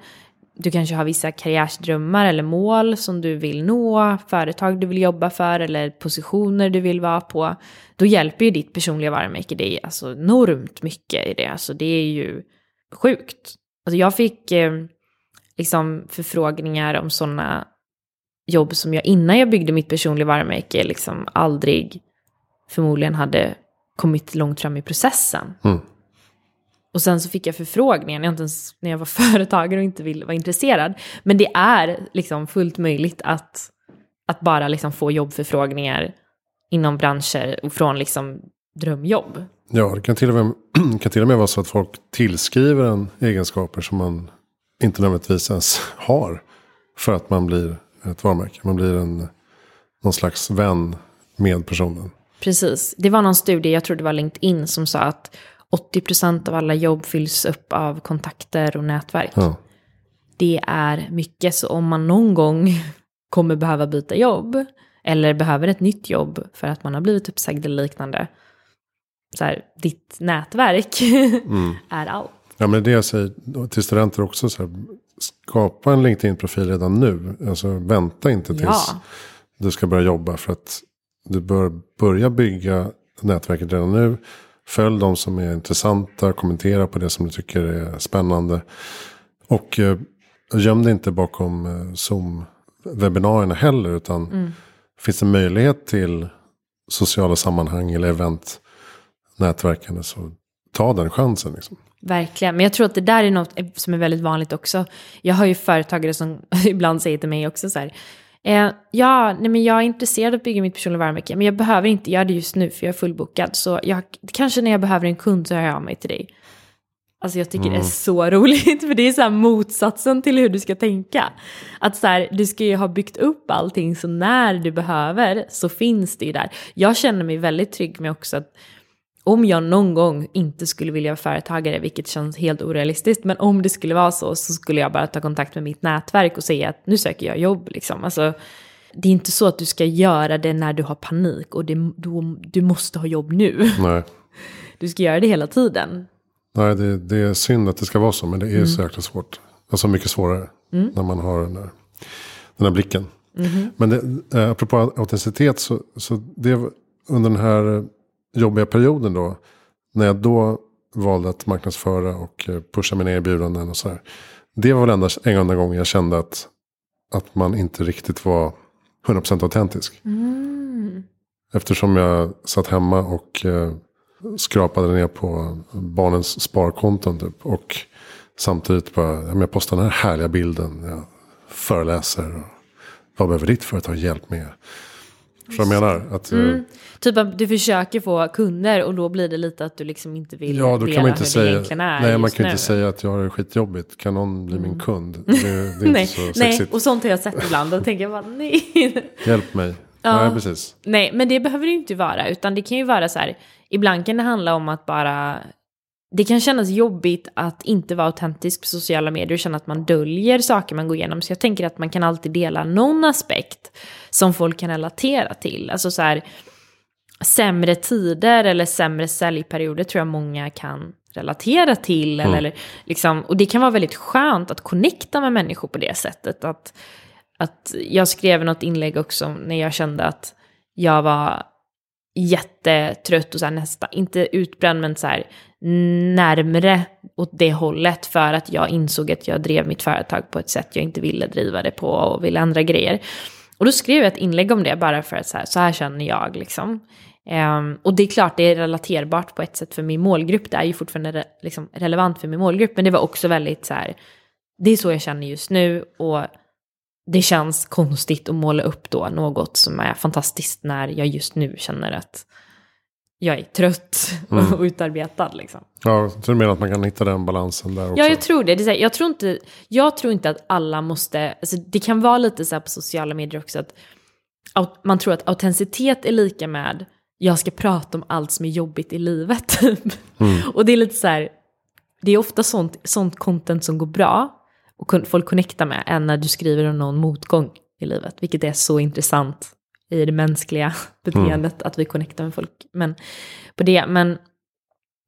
Du kanske har vissa karriärsdrömmar eller mål som du vill nå, företag du vill jobba för eller positioner du vill vara på. Då hjälper ju ditt personliga varumärke dig alltså enormt mycket i det. Alltså det är ju sjukt. Alltså jag fick eh, liksom förfrågningar om sådana jobb som jag innan jag byggde mitt personliga varumärke liksom aldrig förmodligen hade kommit långt fram i processen. Mm. Och sen så fick jag förfrågningar när jag, inte ens, när jag var företagare och inte ville vara intresserad. Men det är liksom fullt möjligt att, att bara liksom få jobbförfrågningar inom branscher och från liksom drömjobb. Ja, det kan till, och med, kan till och med vara så att folk tillskriver en egenskaper som man inte nödvändigtvis ens har. För att man blir ett varumärke. Man blir en, någon slags vän med personen. Precis. Det var någon studie, jag tror det var LinkedIn, som sa att 80% av alla jobb fylls upp av kontakter och nätverk. Ja. Det är mycket, så om man någon gång kommer behöva byta jobb eller behöver ett nytt jobb för att man har blivit uppsagd eller liknande. Så här, ditt nätverk mm. är allt. Ja, men det jag säger till studenter också. Så här, skapa en LinkedIn-profil redan nu. Alltså vänta inte tills ja. du ska börja jobba. För att du bör börja bygga nätverket redan nu. Följ de som är intressanta, kommentera på det som du tycker är spännande. Och eh, göm dig inte bakom eh, Zoom-webbinarierna heller. Utan mm. finns det möjlighet till sociala sammanhang eller event, nätverkande så ta den chansen. Liksom. Verkligen, men jag tror att det där är något som är väldigt vanligt också. Jag har ju företagare som ibland säger till mig också så här, eh, ja, nej men jag är intresserad av att bygga mitt personliga varumärke, men jag behöver inte göra det just nu för jag är fullbokad. Så jag, kanske när jag behöver en kund så hör jag av mig till dig. Alltså jag tycker mm. det är mm. så roligt, för det är så här motsatsen till hur du ska tänka. Att så här, du ska ju ha byggt upp allting, så när du behöver så finns det ju där. Jag känner mig väldigt trygg med också att om jag någon gång inte skulle vilja vara företagare, vilket känns helt orealistiskt, men om det skulle vara så så skulle jag bara ta kontakt med mitt nätverk och säga att nu söker jag jobb. Liksom. Alltså, det är inte så att du ska göra det när du har panik och det, du, du måste ha jobb nu. Nej. Du ska göra det hela tiden. Nej, det, det är synd att det ska vara så, men det är mm. så jäkla svårt. Alltså mycket svårare mm. när man har den här, den här blicken. Mm. Men det, äh, apropå autenticitet, så, så det under den här jobbiga perioden då. När jag då valde att marknadsföra och eh, pusha mina erbjudanden och sådär. Det var väl enda en enda gång jag kände att, att man inte riktigt var 100% autentisk. Mm. Eftersom jag satt hemma och eh, skrapade ner på barnens sparkonton typ. Och samtidigt bara, jag postar den här härliga bilden. Jag föreläser. Och, vad behöver ditt företag hjälp med? Förstår du menar? Att, mm. Eh, typ att du försöker få kunder och då blir det lite att du liksom inte vill ja, då kan man inte hur säga, det egentligen är Nej, man kan nu. inte säga att jag har det skitjobbigt. Kan någon bli mm. min kund? Det, det är nej, inte så sexigt. Nej, och sånt har jag sett ibland. Då tänker jag bara nej. Hjälp mig. Ja. Nej, precis. Nej, men det behöver det ju inte vara. Utan det kan ju vara så här. Ibland kan det handla om att bara det kan kännas jobbigt att inte vara autentisk på sociala medier och känna att man döljer saker man går igenom. Så jag tänker att man kan alltid dela någon aspekt som folk kan relatera till. Alltså så här, sämre tider eller sämre säljperioder tror jag många kan relatera till. Mm. Eller, liksom, och det kan vara väldigt skönt att connecta med människor på det sättet. Att, att jag skrev något inlägg också när jag kände att jag var jättetrött och så här nästan, inte utbränd men så här närmre åt det hållet för att jag insåg att jag drev mitt företag på ett sätt jag inte ville driva det på och ville ändra grejer. Och då skrev jag ett inlägg om det bara för att så här, så här känner jag liksom. Um, och det är klart det är relaterbart på ett sätt för min målgrupp, det är ju fortfarande re liksom, relevant för min målgrupp, men det var också väldigt så här, det är så jag känner just nu och det känns konstigt att måla upp då något som är fantastiskt när jag just nu känner att jag är trött mm. och utarbetad. Liksom. Ja, så du menar att man kan hitta den balansen där också? Ja, jag tror det. det jag, tror inte, jag tror inte att alla måste, alltså det kan vara lite så här på sociala medier också att man tror att autenticitet är lika med jag ska prata om allt som är jobbigt i livet. Typ. Mm. Och det är lite så här, det är ofta sånt, sånt content som går bra och folk connectar med än när du skriver om någon motgång i livet, vilket är så intressant i det mänskliga beteendet mm. att vi connectar med folk. Men, på det, men,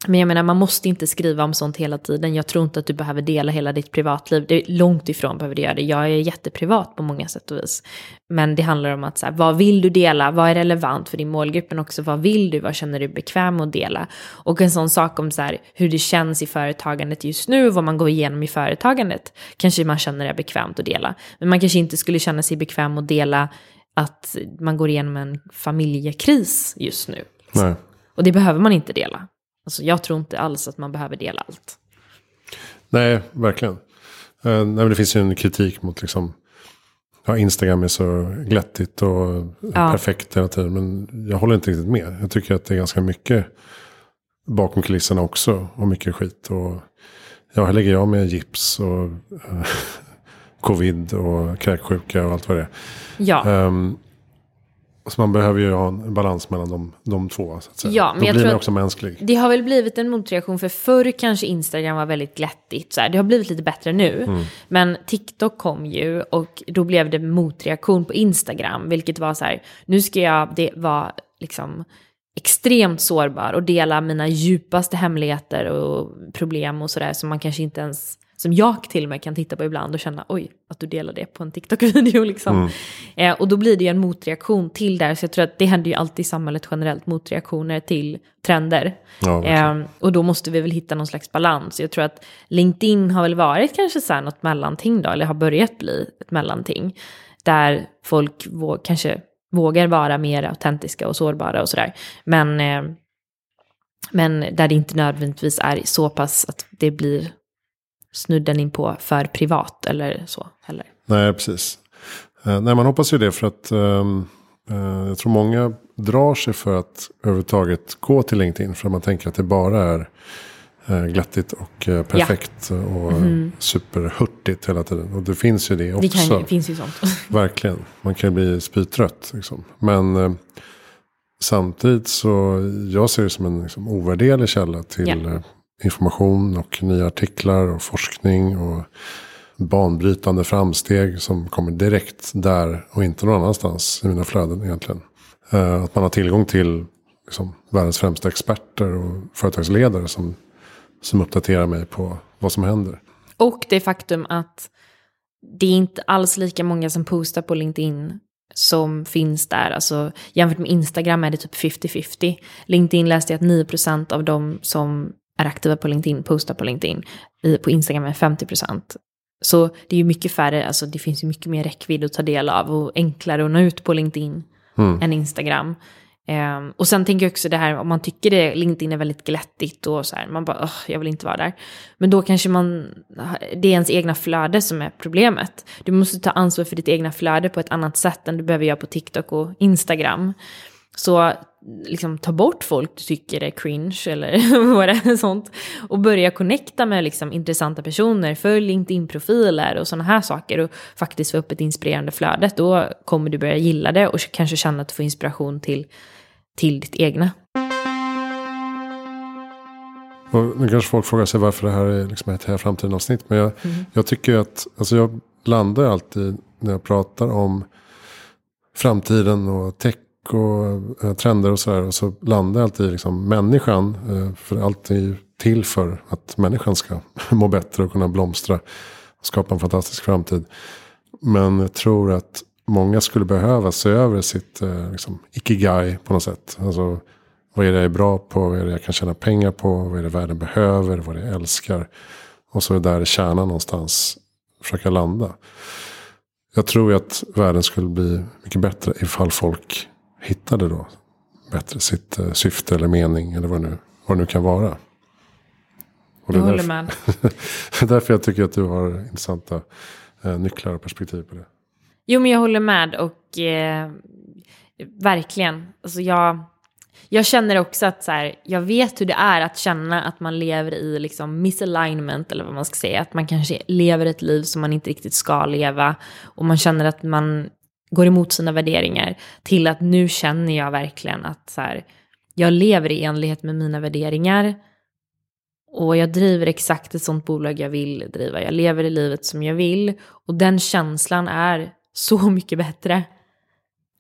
men jag menar, man måste inte skriva om sånt hela tiden. Jag tror inte att du behöver dela hela ditt privatliv. Det är långt ifrån behöver du göra det. Jag är jätteprivat på många sätt och vis. Men det handlar om att så här, vad vill du dela? Vad är relevant för din målgrupp? Men också vad vill du? Vad känner du bekväm att dela? Och en sån sak om så här, hur det känns i företagandet just nu, vad man går igenom i företagandet, kanske man känner är bekvämt att dela. Men man kanske inte skulle känna sig bekväm att dela att man går igenom en familjekris just nu. Nej. Och det behöver man inte dela. Alltså jag tror inte alls att man behöver dela allt. Nej, verkligen. Uh, nej, det finns ju en kritik mot liksom, ja, Instagram är så glättigt och ja. perfekt hela tiden. Men jag håller inte riktigt med. Jag tycker att det är ganska mycket bakom kulisserna också. Och mycket skit. Och ja, här ligger jag med gips och uh, covid och kräksjuka och allt vad det är. Ja. Um, så man behöver ju ha en balans mellan de, de två. Så att säga. Ja, men Då jag blir tror man också mänsklig. Det har väl blivit en motreaktion för förr kanske Instagram var väldigt glättigt. Så här. Det har blivit lite bättre nu. Mm. Men TikTok kom ju och då blev det motreaktion på Instagram. Vilket var så här, nu ska jag det var liksom extremt sårbar och dela mina djupaste hemligheter och problem och sådär som man kanske inte ens som jag till och med kan titta på ibland och känna oj, att du delar det på en TikTok-video liksom. Mm. Eh, och då blir det ju en motreaktion till det, så jag tror att det händer ju alltid i samhället generellt, motreaktioner till trender. Ja, eh, och då måste vi väl hitta någon slags balans. Jag tror att LinkedIn har väl varit kanske så här något mellanting då, eller har börjat bli ett mellanting. Där folk våg, kanske vågar vara mer autentiska och sårbara och sådär. Men, eh, men där det inte nödvändigtvis är så pass att det blir snudden in på för privat eller så heller. Nej, precis. Eh, nej, man hoppas ju det för att um, uh, jag tror många drar sig för att överhuvudtaget gå till LinkedIn. För att man tänker att det bara är uh, glättigt och perfekt ja. och mm. superhurtigt hela tiden. Och det finns ju det också. Det, kan, det finns ju sånt. Verkligen. Man kan bli spytrött. Liksom. Men samtidigt så jag ser det som en liksom, ovärderlig källa till ja information och nya artiklar och forskning och banbrytande framsteg som kommer direkt där och inte någon annanstans i mina flöden egentligen. Eh, att man har tillgång till liksom, världens främsta experter och företagsledare som, som uppdaterar mig på vad som händer. Och det faktum att det är inte alls lika många som postar på LinkedIn som finns där. Alltså, jämfört med Instagram är det typ 50-50. LinkedIn läste jag att 9% av de som är aktiva på LinkedIn, postar på LinkedIn. På Instagram är 50%. Så det är ju mycket färre, alltså det finns ju mycket mer räckvidd att ta del av och enklare att nå ut på LinkedIn mm. än Instagram. Um, och sen tänker jag också det här om man tycker det, LinkedIn är väldigt glättigt och så här, man bara, jag vill inte vara där. Men då kanske man, det är ens egna flöde som är problemet. Du måste ta ansvar för ditt egna flöde på ett annat sätt än du behöver göra på TikTok och Instagram. Så liksom ta bort folk du tycker är cringe eller vad det är sånt. Och börja connecta med liksom intressanta personer, följ LinkedIn-profiler och sådana här saker. Och faktiskt få upp ett inspirerande flöde. Då kommer du börja gilla det och kanske känna att du får inspiration till, till ditt egna. Och nu kanske folk frågar sig varför det här är liksom ett här framtiden avsnitt. Men jag, mm. jag tycker att, alltså jag landar alltid när jag pratar om framtiden och tech och eh, trender och sådär. Och så landar alltid i liksom människan. Eh, för allt är ju till för att människan ska må bättre och kunna blomstra. Och skapa en fantastisk framtid. Men jag tror att många skulle behöva se över sitt eh, liksom, ikigai på något sätt. Alltså, vad är det jag är bra på? Vad är det jag kan tjäna pengar på? Vad är det världen behöver? Vad är det jag älskar? Och så är det där kärnan någonstans försöka landa. Jag tror ju att världen skulle bli mycket bättre ifall folk hittade då bättre sitt eh, syfte eller mening eller vad, nu, vad det nu kan vara. Och jag håller med. det är därför jag tycker att du har intressanta eh, nycklar och perspektiv på det. Jo, men jag håller med och eh, verkligen. Alltså jag, jag känner också att så här, jag vet hur det är att känna att man lever i liksom misalignment eller vad man ska säga. Att man kanske lever ett liv som man inte riktigt ska leva. Och man känner att man går emot sina värderingar till att nu känner jag verkligen att så här, jag lever i enlighet med mina värderingar och jag driver exakt ett sånt bolag jag vill driva. Jag lever i livet som jag vill och den känslan är så mycket bättre.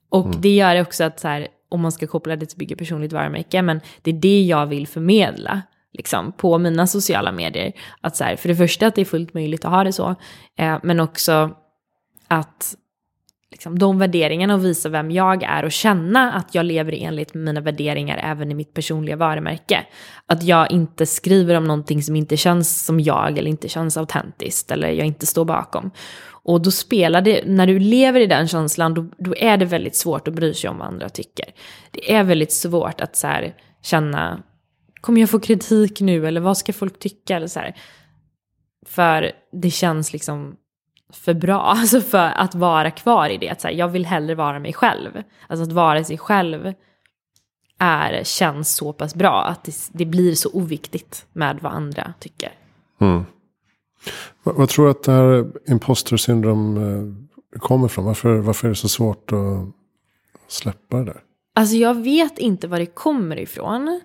Och mm. det gör också att så här, om man ska koppla det till bygga personligt varumärke, men det är det jag vill förmedla liksom, på mina sociala medier. Att så här, för det första att det är fullt möjligt att ha det så, eh, men också att liksom, de värderingarna och visa vem jag är och känna att jag lever enligt mina värderingar även i mitt personliga varumärke. Att jag inte skriver om någonting som inte känns som jag eller inte känns autentiskt eller jag inte står bakom. Och då spelar det, när du lever i den känslan, då, då är det väldigt svårt att bry sig om vad andra tycker. Det är väldigt svårt att så här, känna, kommer jag få kritik nu eller vad ska folk tycka? Eller så här. För det känns liksom för bra, alltså för att vara kvar i det. Att så här, jag vill hellre vara mig själv. Alltså att vara sig själv är, känns så pass bra att det, det blir så oviktigt med vad andra tycker. Mm. Vad, vad, tror du att det här imposter syndrom eh, kommer från? Varför, varför är det så svårt att släppa det där? Alltså jag vet inte var det kommer ifrån.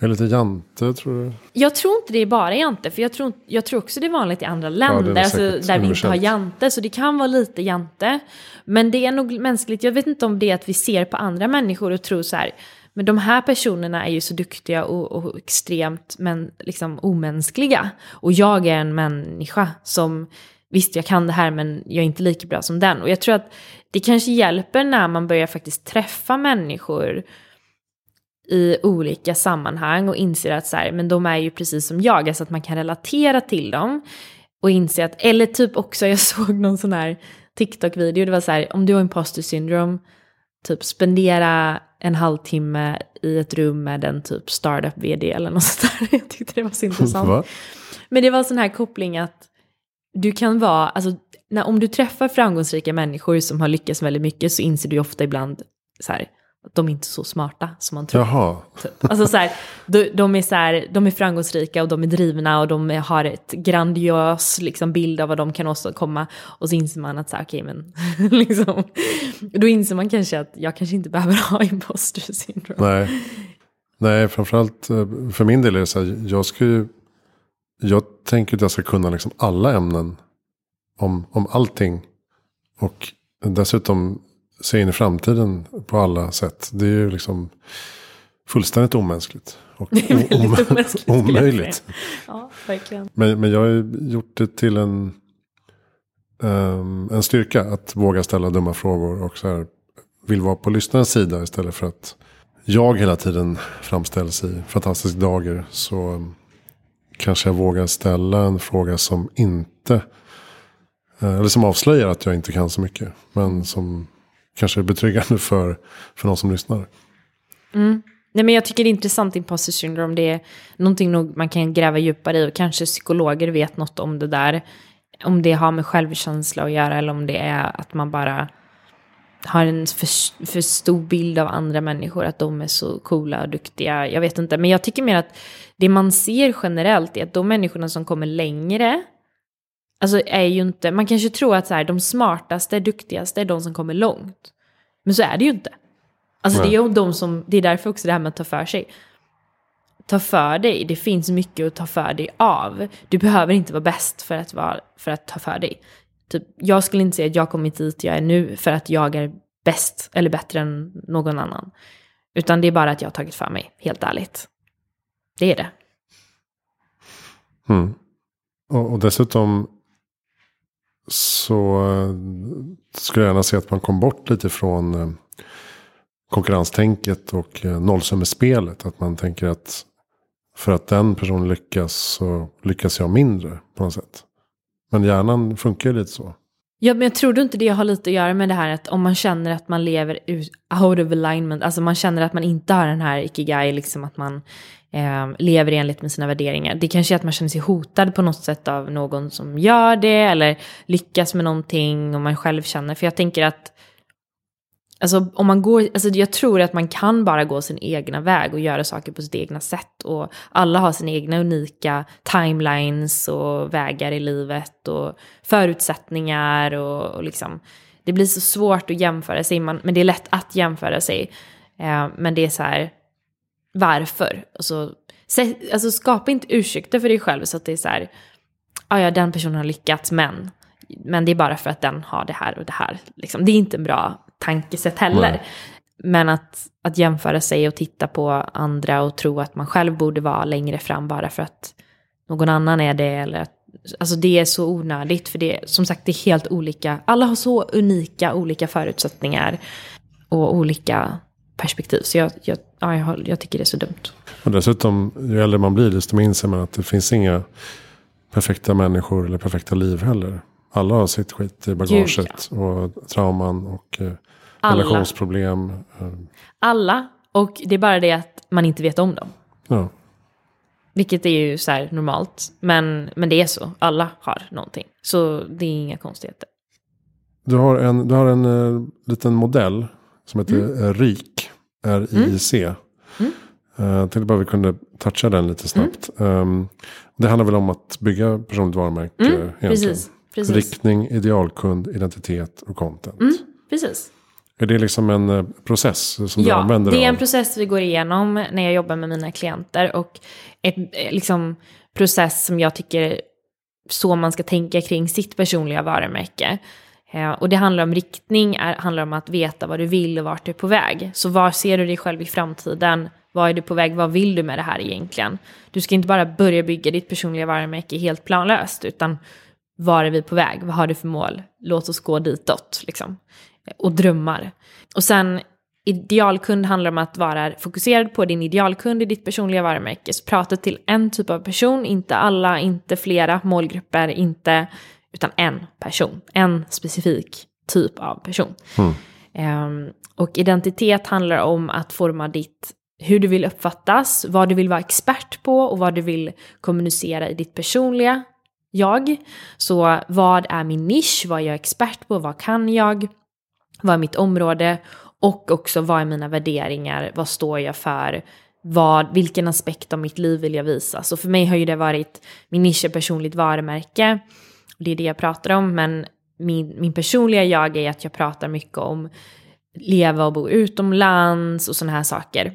Är lite jante tror du? Jag tror inte det är bara jante, för jag tror, jag tror också det är vanligt i andra länder ja, alltså, där vi inte har jante. Så det kan vara lite jante. Men det är nog mänskligt, jag vet inte om det är att vi ser på andra människor och tror så här, Men de här personerna är ju så duktiga och, och extremt men liksom omänskliga. Och jag är en människa som, visst jag kan det här men jag är inte lika bra som den. Och jag tror att det kanske hjälper när man börjar faktiskt träffa människor i olika sammanhang och inser att så här, men de är ju precis som jag, alltså att man kan relatera till dem. Och inse att, eller typ också, jag såg någon sån här TikTok-video, det var så här, om du har imposter syndrom, typ spendera en halvtimme i ett rum med en typ startup-vd eller något sånt där. Jag tyckte det var så intressant. Va? Men det var sån här koppling att du kan vara, alltså när, om du träffar framgångsrika människor som har lyckats väldigt mycket så inser du ofta ibland så här, att de är inte så smarta som man tror. Jaha. Typ. Alltså så här, de, de, är så här, de är framgångsrika och de är drivna och de har ett grandios liksom, bild av vad de kan åstadkomma. Och så inser man att så här, okej okay, men liksom, då inser man kanske att jag kanske inte behöver ha imposter syndrome. Nej. Nej, framförallt eh, för min del är det så här, jag ska ju, jag tänker att jag ska kunna liksom alla ämnen om, om allting. Och dessutom se in i framtiden på alla sätt. Det är ju liksom fullständigt omänskligt. Och omänskligt, omöjligt. Ja, verkligen. Men, men jag har gjort det till en, um, en styrka att våga ställa dumma frågor. Och så här, vill vara på lyssnarens sida istället för att jag hela tiden framställs i fantastisk dager. Så kanske jag vågar ställa en fråga som inte eh, eller som avslöjar att jag inte kan så mycket. Men som kanske betryggande för, för någon som lyssnar. Mm. Nej, men jag tycker det är intressant imposter syndrome. Det är någonting nog man kan gräva djupare i och kanske psykologer vet något om det där. Om det har med självkänsla att göra eller om det är att man bara har en för, för stor bild av andra människor, att de är så coola och duktiga. Jag vet inte, men jag tycker mer att det man ser generellt är att de människorna som kommer längre Alltså är ju inte, man kanske tror att så här, de smartaste, duktigaste är de som kommer långt. Men så är det ju inte. Alltså Nej. det är ju de som, det är därför också det här med att ta för sig. Ta för dig, det finns mycket att ta för dig av. Du behöver inte vara bäst för att, vara, för att ta för dig. Typ, jag skulle inte säga att jag kommit dit jag är nu för att jag är bäst eller bättre än någon annan. Utan det är bara att jag har tagit för mig, helt ärligt. Det är det. Mm. Och, och dessutom så eh, skulle jag gärna se att man kom bort lite från eh, konkurrenstänket och eh, nollsummespelet. Att man tänker att för att den personen lyckas så lyckas jag mindre på något sätt. Men hjärnan funkar ju lite så. Ja, men jag tror du inte det har lite att göra med det här att om man känner att man lever out of alignment, alltså man känner att man inte har den här ikigai, liksom att man eh, lever enligt med sina värderingar. Det kanske är att man känner sig hotad på något sätt av någon som gör det eller lyckas med någonting och man själv känner. För jag tänker att Alltså om man går, alltså jag tror att man kan bara gå sin egna väg och göra saker på sitt egna sätt. Och alla har sina egna unika timelines och vägar i livet och förutsättningar och, och liksom. Det blir så svårt att jämföra sig, man, men det är lätt att jämföra sig. Eh, men det är så här, varför? Alltså, alltså skapa inte ursäkter för dig själv så att det är så här, ah, ja den personen har lyckats men, men det är bara för att den har det här och det här. Liksom. Det är inte en bra tankesätt heller. Nej. Men att, att jämföra sig och titta på andra och tro att man själv borde vara längre fram bara för att någon annan är det. Eller att, alltså det är så onödigt för det som sagt det är helt olika. Alla har så unika olika förutsättningar och olika perspektiv. Så jag, jag, ja, jag, jag tycker det är så dumt. Och dessutom, ju äldre man blir desto mer inser man att det finns inga perfekta människor eller perfekta liv heller. Alla har sitt skit i bagaget Gud, ja. och trauman och eh, relationsproblem. Eh. Alla, och det är bara det att man inte vet om dem. Ja. Vilket är ju så här normalt. Men, men det är så, alla har någonting. Så det är inga konstigheter. Du har en, du har en uh, liten modell som heter mm. RIK. R-I-C. Mm. Mm. Uh, tänkte bara vi kunde toucha den lite snabbt. Mm. Um, det handlar väl om att bygga personligt varumärke. Mm, precis, precis. Riktning, idealkund, identitet och content. Mm, precis. Är det liksom en uh, process som du använder? Ja, det är en process vi går igenom när jag jobbar med mina klienter. Och en eh, liksom, process som jag tycker så man ska tänka kring sitt personliga varumärke. Eh, och det handlar om riktning, är, handlar om att veta vad du vill och vart du är på väg. Så var ser du dig själv i framtiden? Var är du på väg? Vad vill du med det här egentligen? Du ska inte bara börja bygga ditt personliga varumärke helt planlöst, utan var är vi på väg? Vad har du för mål? Låt oss gå ditåt, liksom. Och drömmar. Och sen idealkund handlar om att vara fokuserad på din idealkund i ditt personliga varumärke. Så prata till en typ av person, inte alla, inte flera målgrupper, inte, utan en person. En specifik typ av person. Mm. Um, och identitet handlar om att forma ditt, hur du vill uppfattas, vad du vill vara expert på och vad du vill kommunicera i ditt personliga jag. Så vad är min nisch, vad är jag expert på, vad kan jag, vad är mitt område och också vad är mina värderingar, vad står jag för, vad, vilken aspekt av mitt liv vill jag visa. Så för mig har ju det varit, min nisch är personligt varumärke, och det är det jag pratar om, men min, min personliga jag är att jag pratar mycket om leva och bo utomlands och sådana här saker.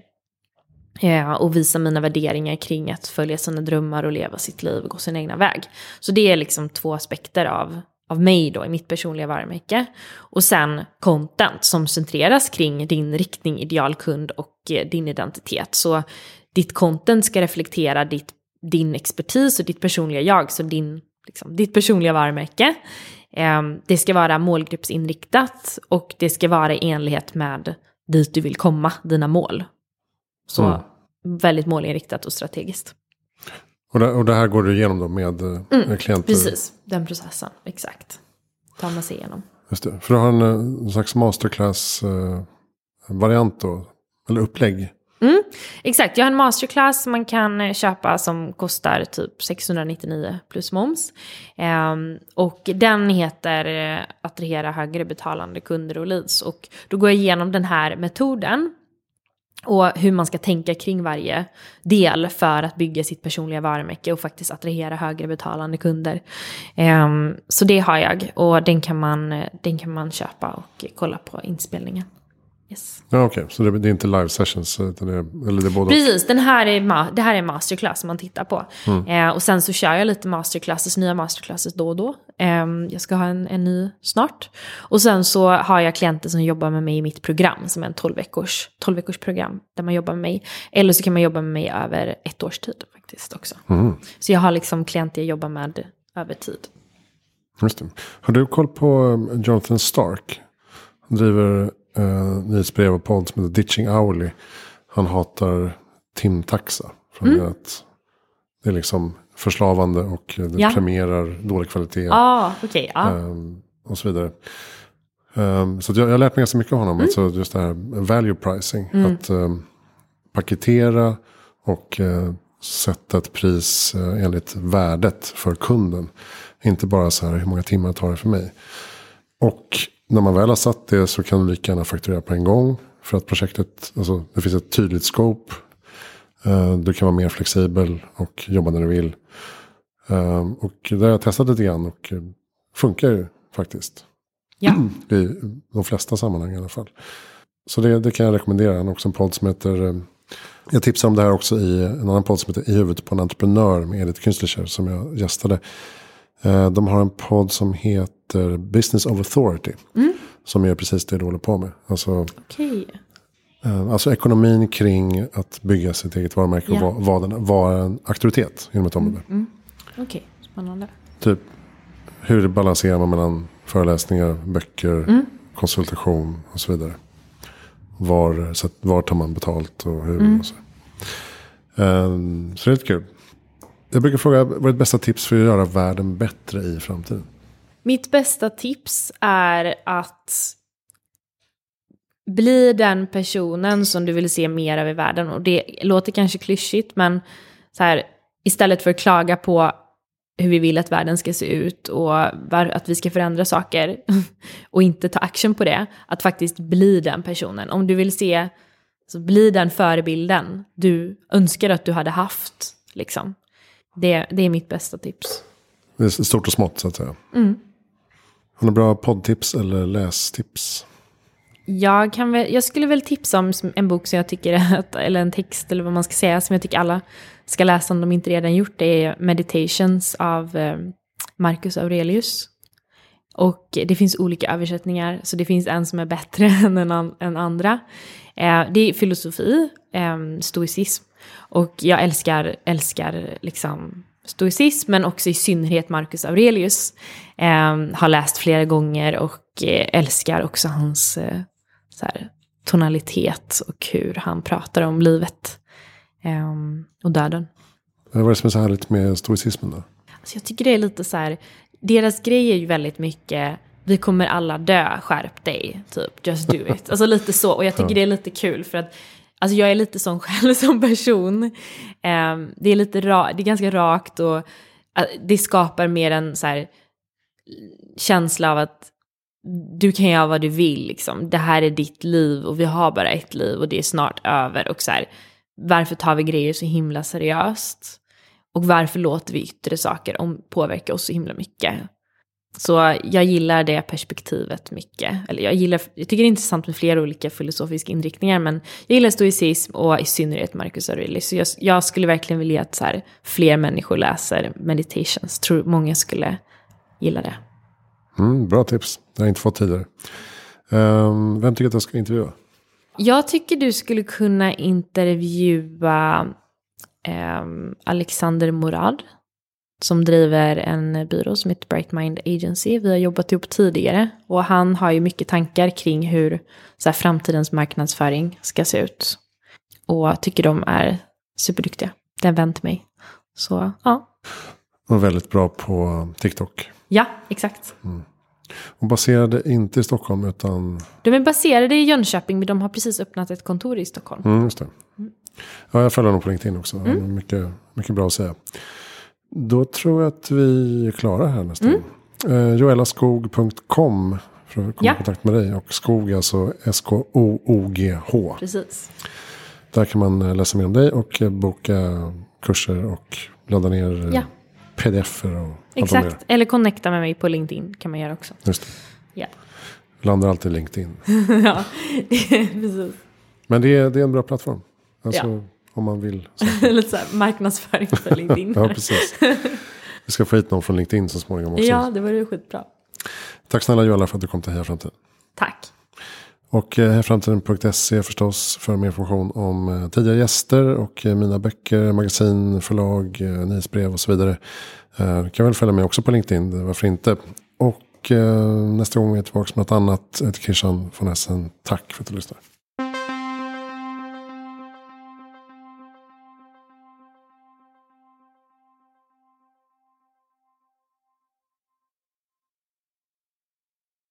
Ja, och visa mina värderingar kring att följa sina drömmar och leva sitt liv och gå sin egna väg. Så det är liksom två aspekter av, av mig då i mitt personliga varumärke. Och sen content som centreras kring din riktning, idealkund och eh, din identitet. Så ditt content ska reflektera ditt, din expertis och ditt personliga jag, så din, liksom, ditt personliga varumärke. Eh, det ska vara målgruppsinriktat och det ska vara i enlighet med dit du vill komma, dina mål. Så mm. väldigt målinriktat och strategiskt. Och det, och det, här går du igenom då med, eh, mm, klienter? Precis, den processen, exakt. Tar man sig igenom. Just det, för du har en, en slags masterclass-variant eh, då, eller upplägg. Mm, exakt, jag har en masterclass man kan eh, köpa som kostar typ 699 plus moms. Um, och den heter Attrahera högre betalande kunder och leads. Och då går jag igenom den här metoden och hur man ska tänka kring varje del för att bygga sitt personliga varumärke och faktiskt attrahera högre betalande kunder. Um, så det har jag och den kan, man, den kan man köpa och kolla på inspelningen. Yes. Ja, Okej, okay. så det, det, är inte live sessions? Utan det är, eller det är både Precis, den här är, det här är masterclass man tittar på. Mm. Eh, och sen så kör jag lite masterclasses, nya masterclasses då och då. Eh, jag ska ha en, en ny snart. Och sen så har jag klienter som jobbar med mig i mitt program, som är en 12 veckors, 12 veckors program, där man jobbar med mig. Eller så kan man jobba med mig över ett års tid faktiskt också. Mm. Så jag har liksom klienter jag jobbar med över tid. Just det. Har du koll på eh, Jonathan Stark? Han driver uh, nyhetsbrev och podd som heter Ditching Hourly. Han hatar timtaxa. För mm. att det är liksom förslavande och det ja. premierar dålig kvalitet. Ah, okay, ah. Um, och så vidare. Um, så jag, jag lärt mig ganska mycket av honom. Mm. Alltså just det här value pricing. Mm. Att um, paketera och uh, sätta ett pris uh, enligt värdet för kunden. Inte bara så här hur många timmar tar det för mig. Och när man väl har satt det så kan du lika gärna fakturera på en gång. För att projektet, alltså det finns ett tydligt scope. Uh, du kan vara mer flexibel och jobba när du vill. Uh, och det har jag testat lite grann och funkar ju faktiskt. Ja. I de flesta sammanhang i alla fall. Så det, det kan jag rekommendera. Han har också en podd som heter jag tipsar om det här också i en annan podd som heter I huvudet på en entreprenör med Edith Künstler som jag gästade. Eh, de har en podd som heter Business of Authority. Mm. Som gör precis det du håller på med. Alltså, okay. Eh, alltså ekonomin kring att bygga sitt eget varumärke ja. och vara, vara en auktoritet inom ett område. Mm. Mm. Okej, okay. spännande. Typ hur balanserar man mellan föreläsningar, böcker, mm. konsultation och så vidare. Var, så var tar man betalt och hur. Mm. Och så. Um, så det är lite kul. Jag brukar fråga, vad är ditt bästa tips för att göra världen bättre i framtiden? Mitt bästa tips är att bli den personen som du vill se mer av i världen. Och det låter kanske klyschigt, men så här, istället för att klaga på hur vi vill att världen ska se ut och att vi ska förändra saker och inte ta action på det, att faktiskt bli den personen. Om du vill se, så bli den förebilden du önskar att du hade haft. Liksom. Det, det är mitt bästa tips. Det är stort och smått så att säga. Mm. Har du bra poddtips eller lästips? Jag, kan väl, jag skulle väl tipsa om en bok som jag tycker, att, eller en text eller vad man ska säga, som jag tycker alla ska läsa om de inte redan gjort. Det är Meditations av eh, Marcus Aurelius. Och det finns olika översättningar, så det finns en som är bättre än en an än andra. Eh, det är filosofi, eh, stoicism. Och jag älskar, älskar liksom stoicism, men också i synnerhet Marcus Aurelius. Eh, har läst flera gånger och eh, älskar också hans eh, så här, tonalitet och hur han pratar om livet eh, och döden. Vad är det som är så härligt med stoicismen då? Alltså jag tycker det är lite så här, deras grej är ju väldigt mycket vi kommer alla dö, skärp dig, typ, just do it. Alltså lite så, och jag tycker det är lite kul för att Alltså jag är lite sån själv som person. Ehm, det är lite ra- det är ganska rakt och det skapar mer en så här, känsla av att du kan göra vad du vill, liksom. det här är ditt liv och vi har bara ett liv och det är snart över. Och så här, varför tar vi grejer så himla seriöst? Och varför låter vi yttre saker om, påverka oss så himla mycket? Så jag gillar det perspektivet mycket. Eller jag, gillar, jag tycker det är intressant med flera olika filosofiska inriktningar, men jag gillar stoicism och i synnerhet Marcus Aurelius. Så jag, jag skulle verkligen vilja att så här, fler människor läser meditations. Tror många skulle gilla det. Mm, bra tips, det har jag inte fått tidigare. Um, vem tycker att jag ska intervjua? Jag tycker du skulle kunna intervjua um, Alexander Morad som driver en byrå som heter Bright Mind Agency. Vi har jobbat ihop tidigare och han har ju mycket tankar kring hur så här, framtidens marknadsföring ska se ut. Och tycker de är superduktiga. Det är en vän till mig. Så ja. Och väldigt bra på TikTok. Ja, exakt. Mm. Och baserade inte i Stockholm utan? De är baserade i Jönköping men de har precis öppnat ett kontor i Stockholm. Mm, just det. Ja, jag följer honom på LinkedIn också. Mm. Mycket, mycket bra att säga. Då tror jag att vi är klara här nästan. Mm. Eh, Joellaskog.com för att komma ja. i kontakt med dig. Och skog alltså S-K-O-O-G-H. Precis. Där kan man eh, läsa mer om dig och eh, boka kurser och ladda ner ja. pdf-er. Och Exakt, eller connecta med mig på LinkedIn kan man göra också. Just det. Ja. Landar alltid LinkedIn. ja, precis. Men det är, det är en bra plattform. Alltså, ja. Om man vill. Lite så här marknadsföring för LinkedIn. ja, precis. Vi ska få hit någon från LinkedIn så småningom också. Ja, det vore skitbra. Tack snälla Joella för att du kom till Heja Framtiden. Tack. Och eh, hejaframtiden.se förstås för mer information om eh, tidigare gäster och eh, mina böcker, magasin, förlag, nyhetsbrev och så vidare. Du kan väl följa mig också på LinkedIn, varför inte? Och nästa gång är jag tillbaka med något annat. Jag heter Christian von Essen. Tack för att du lyssnar.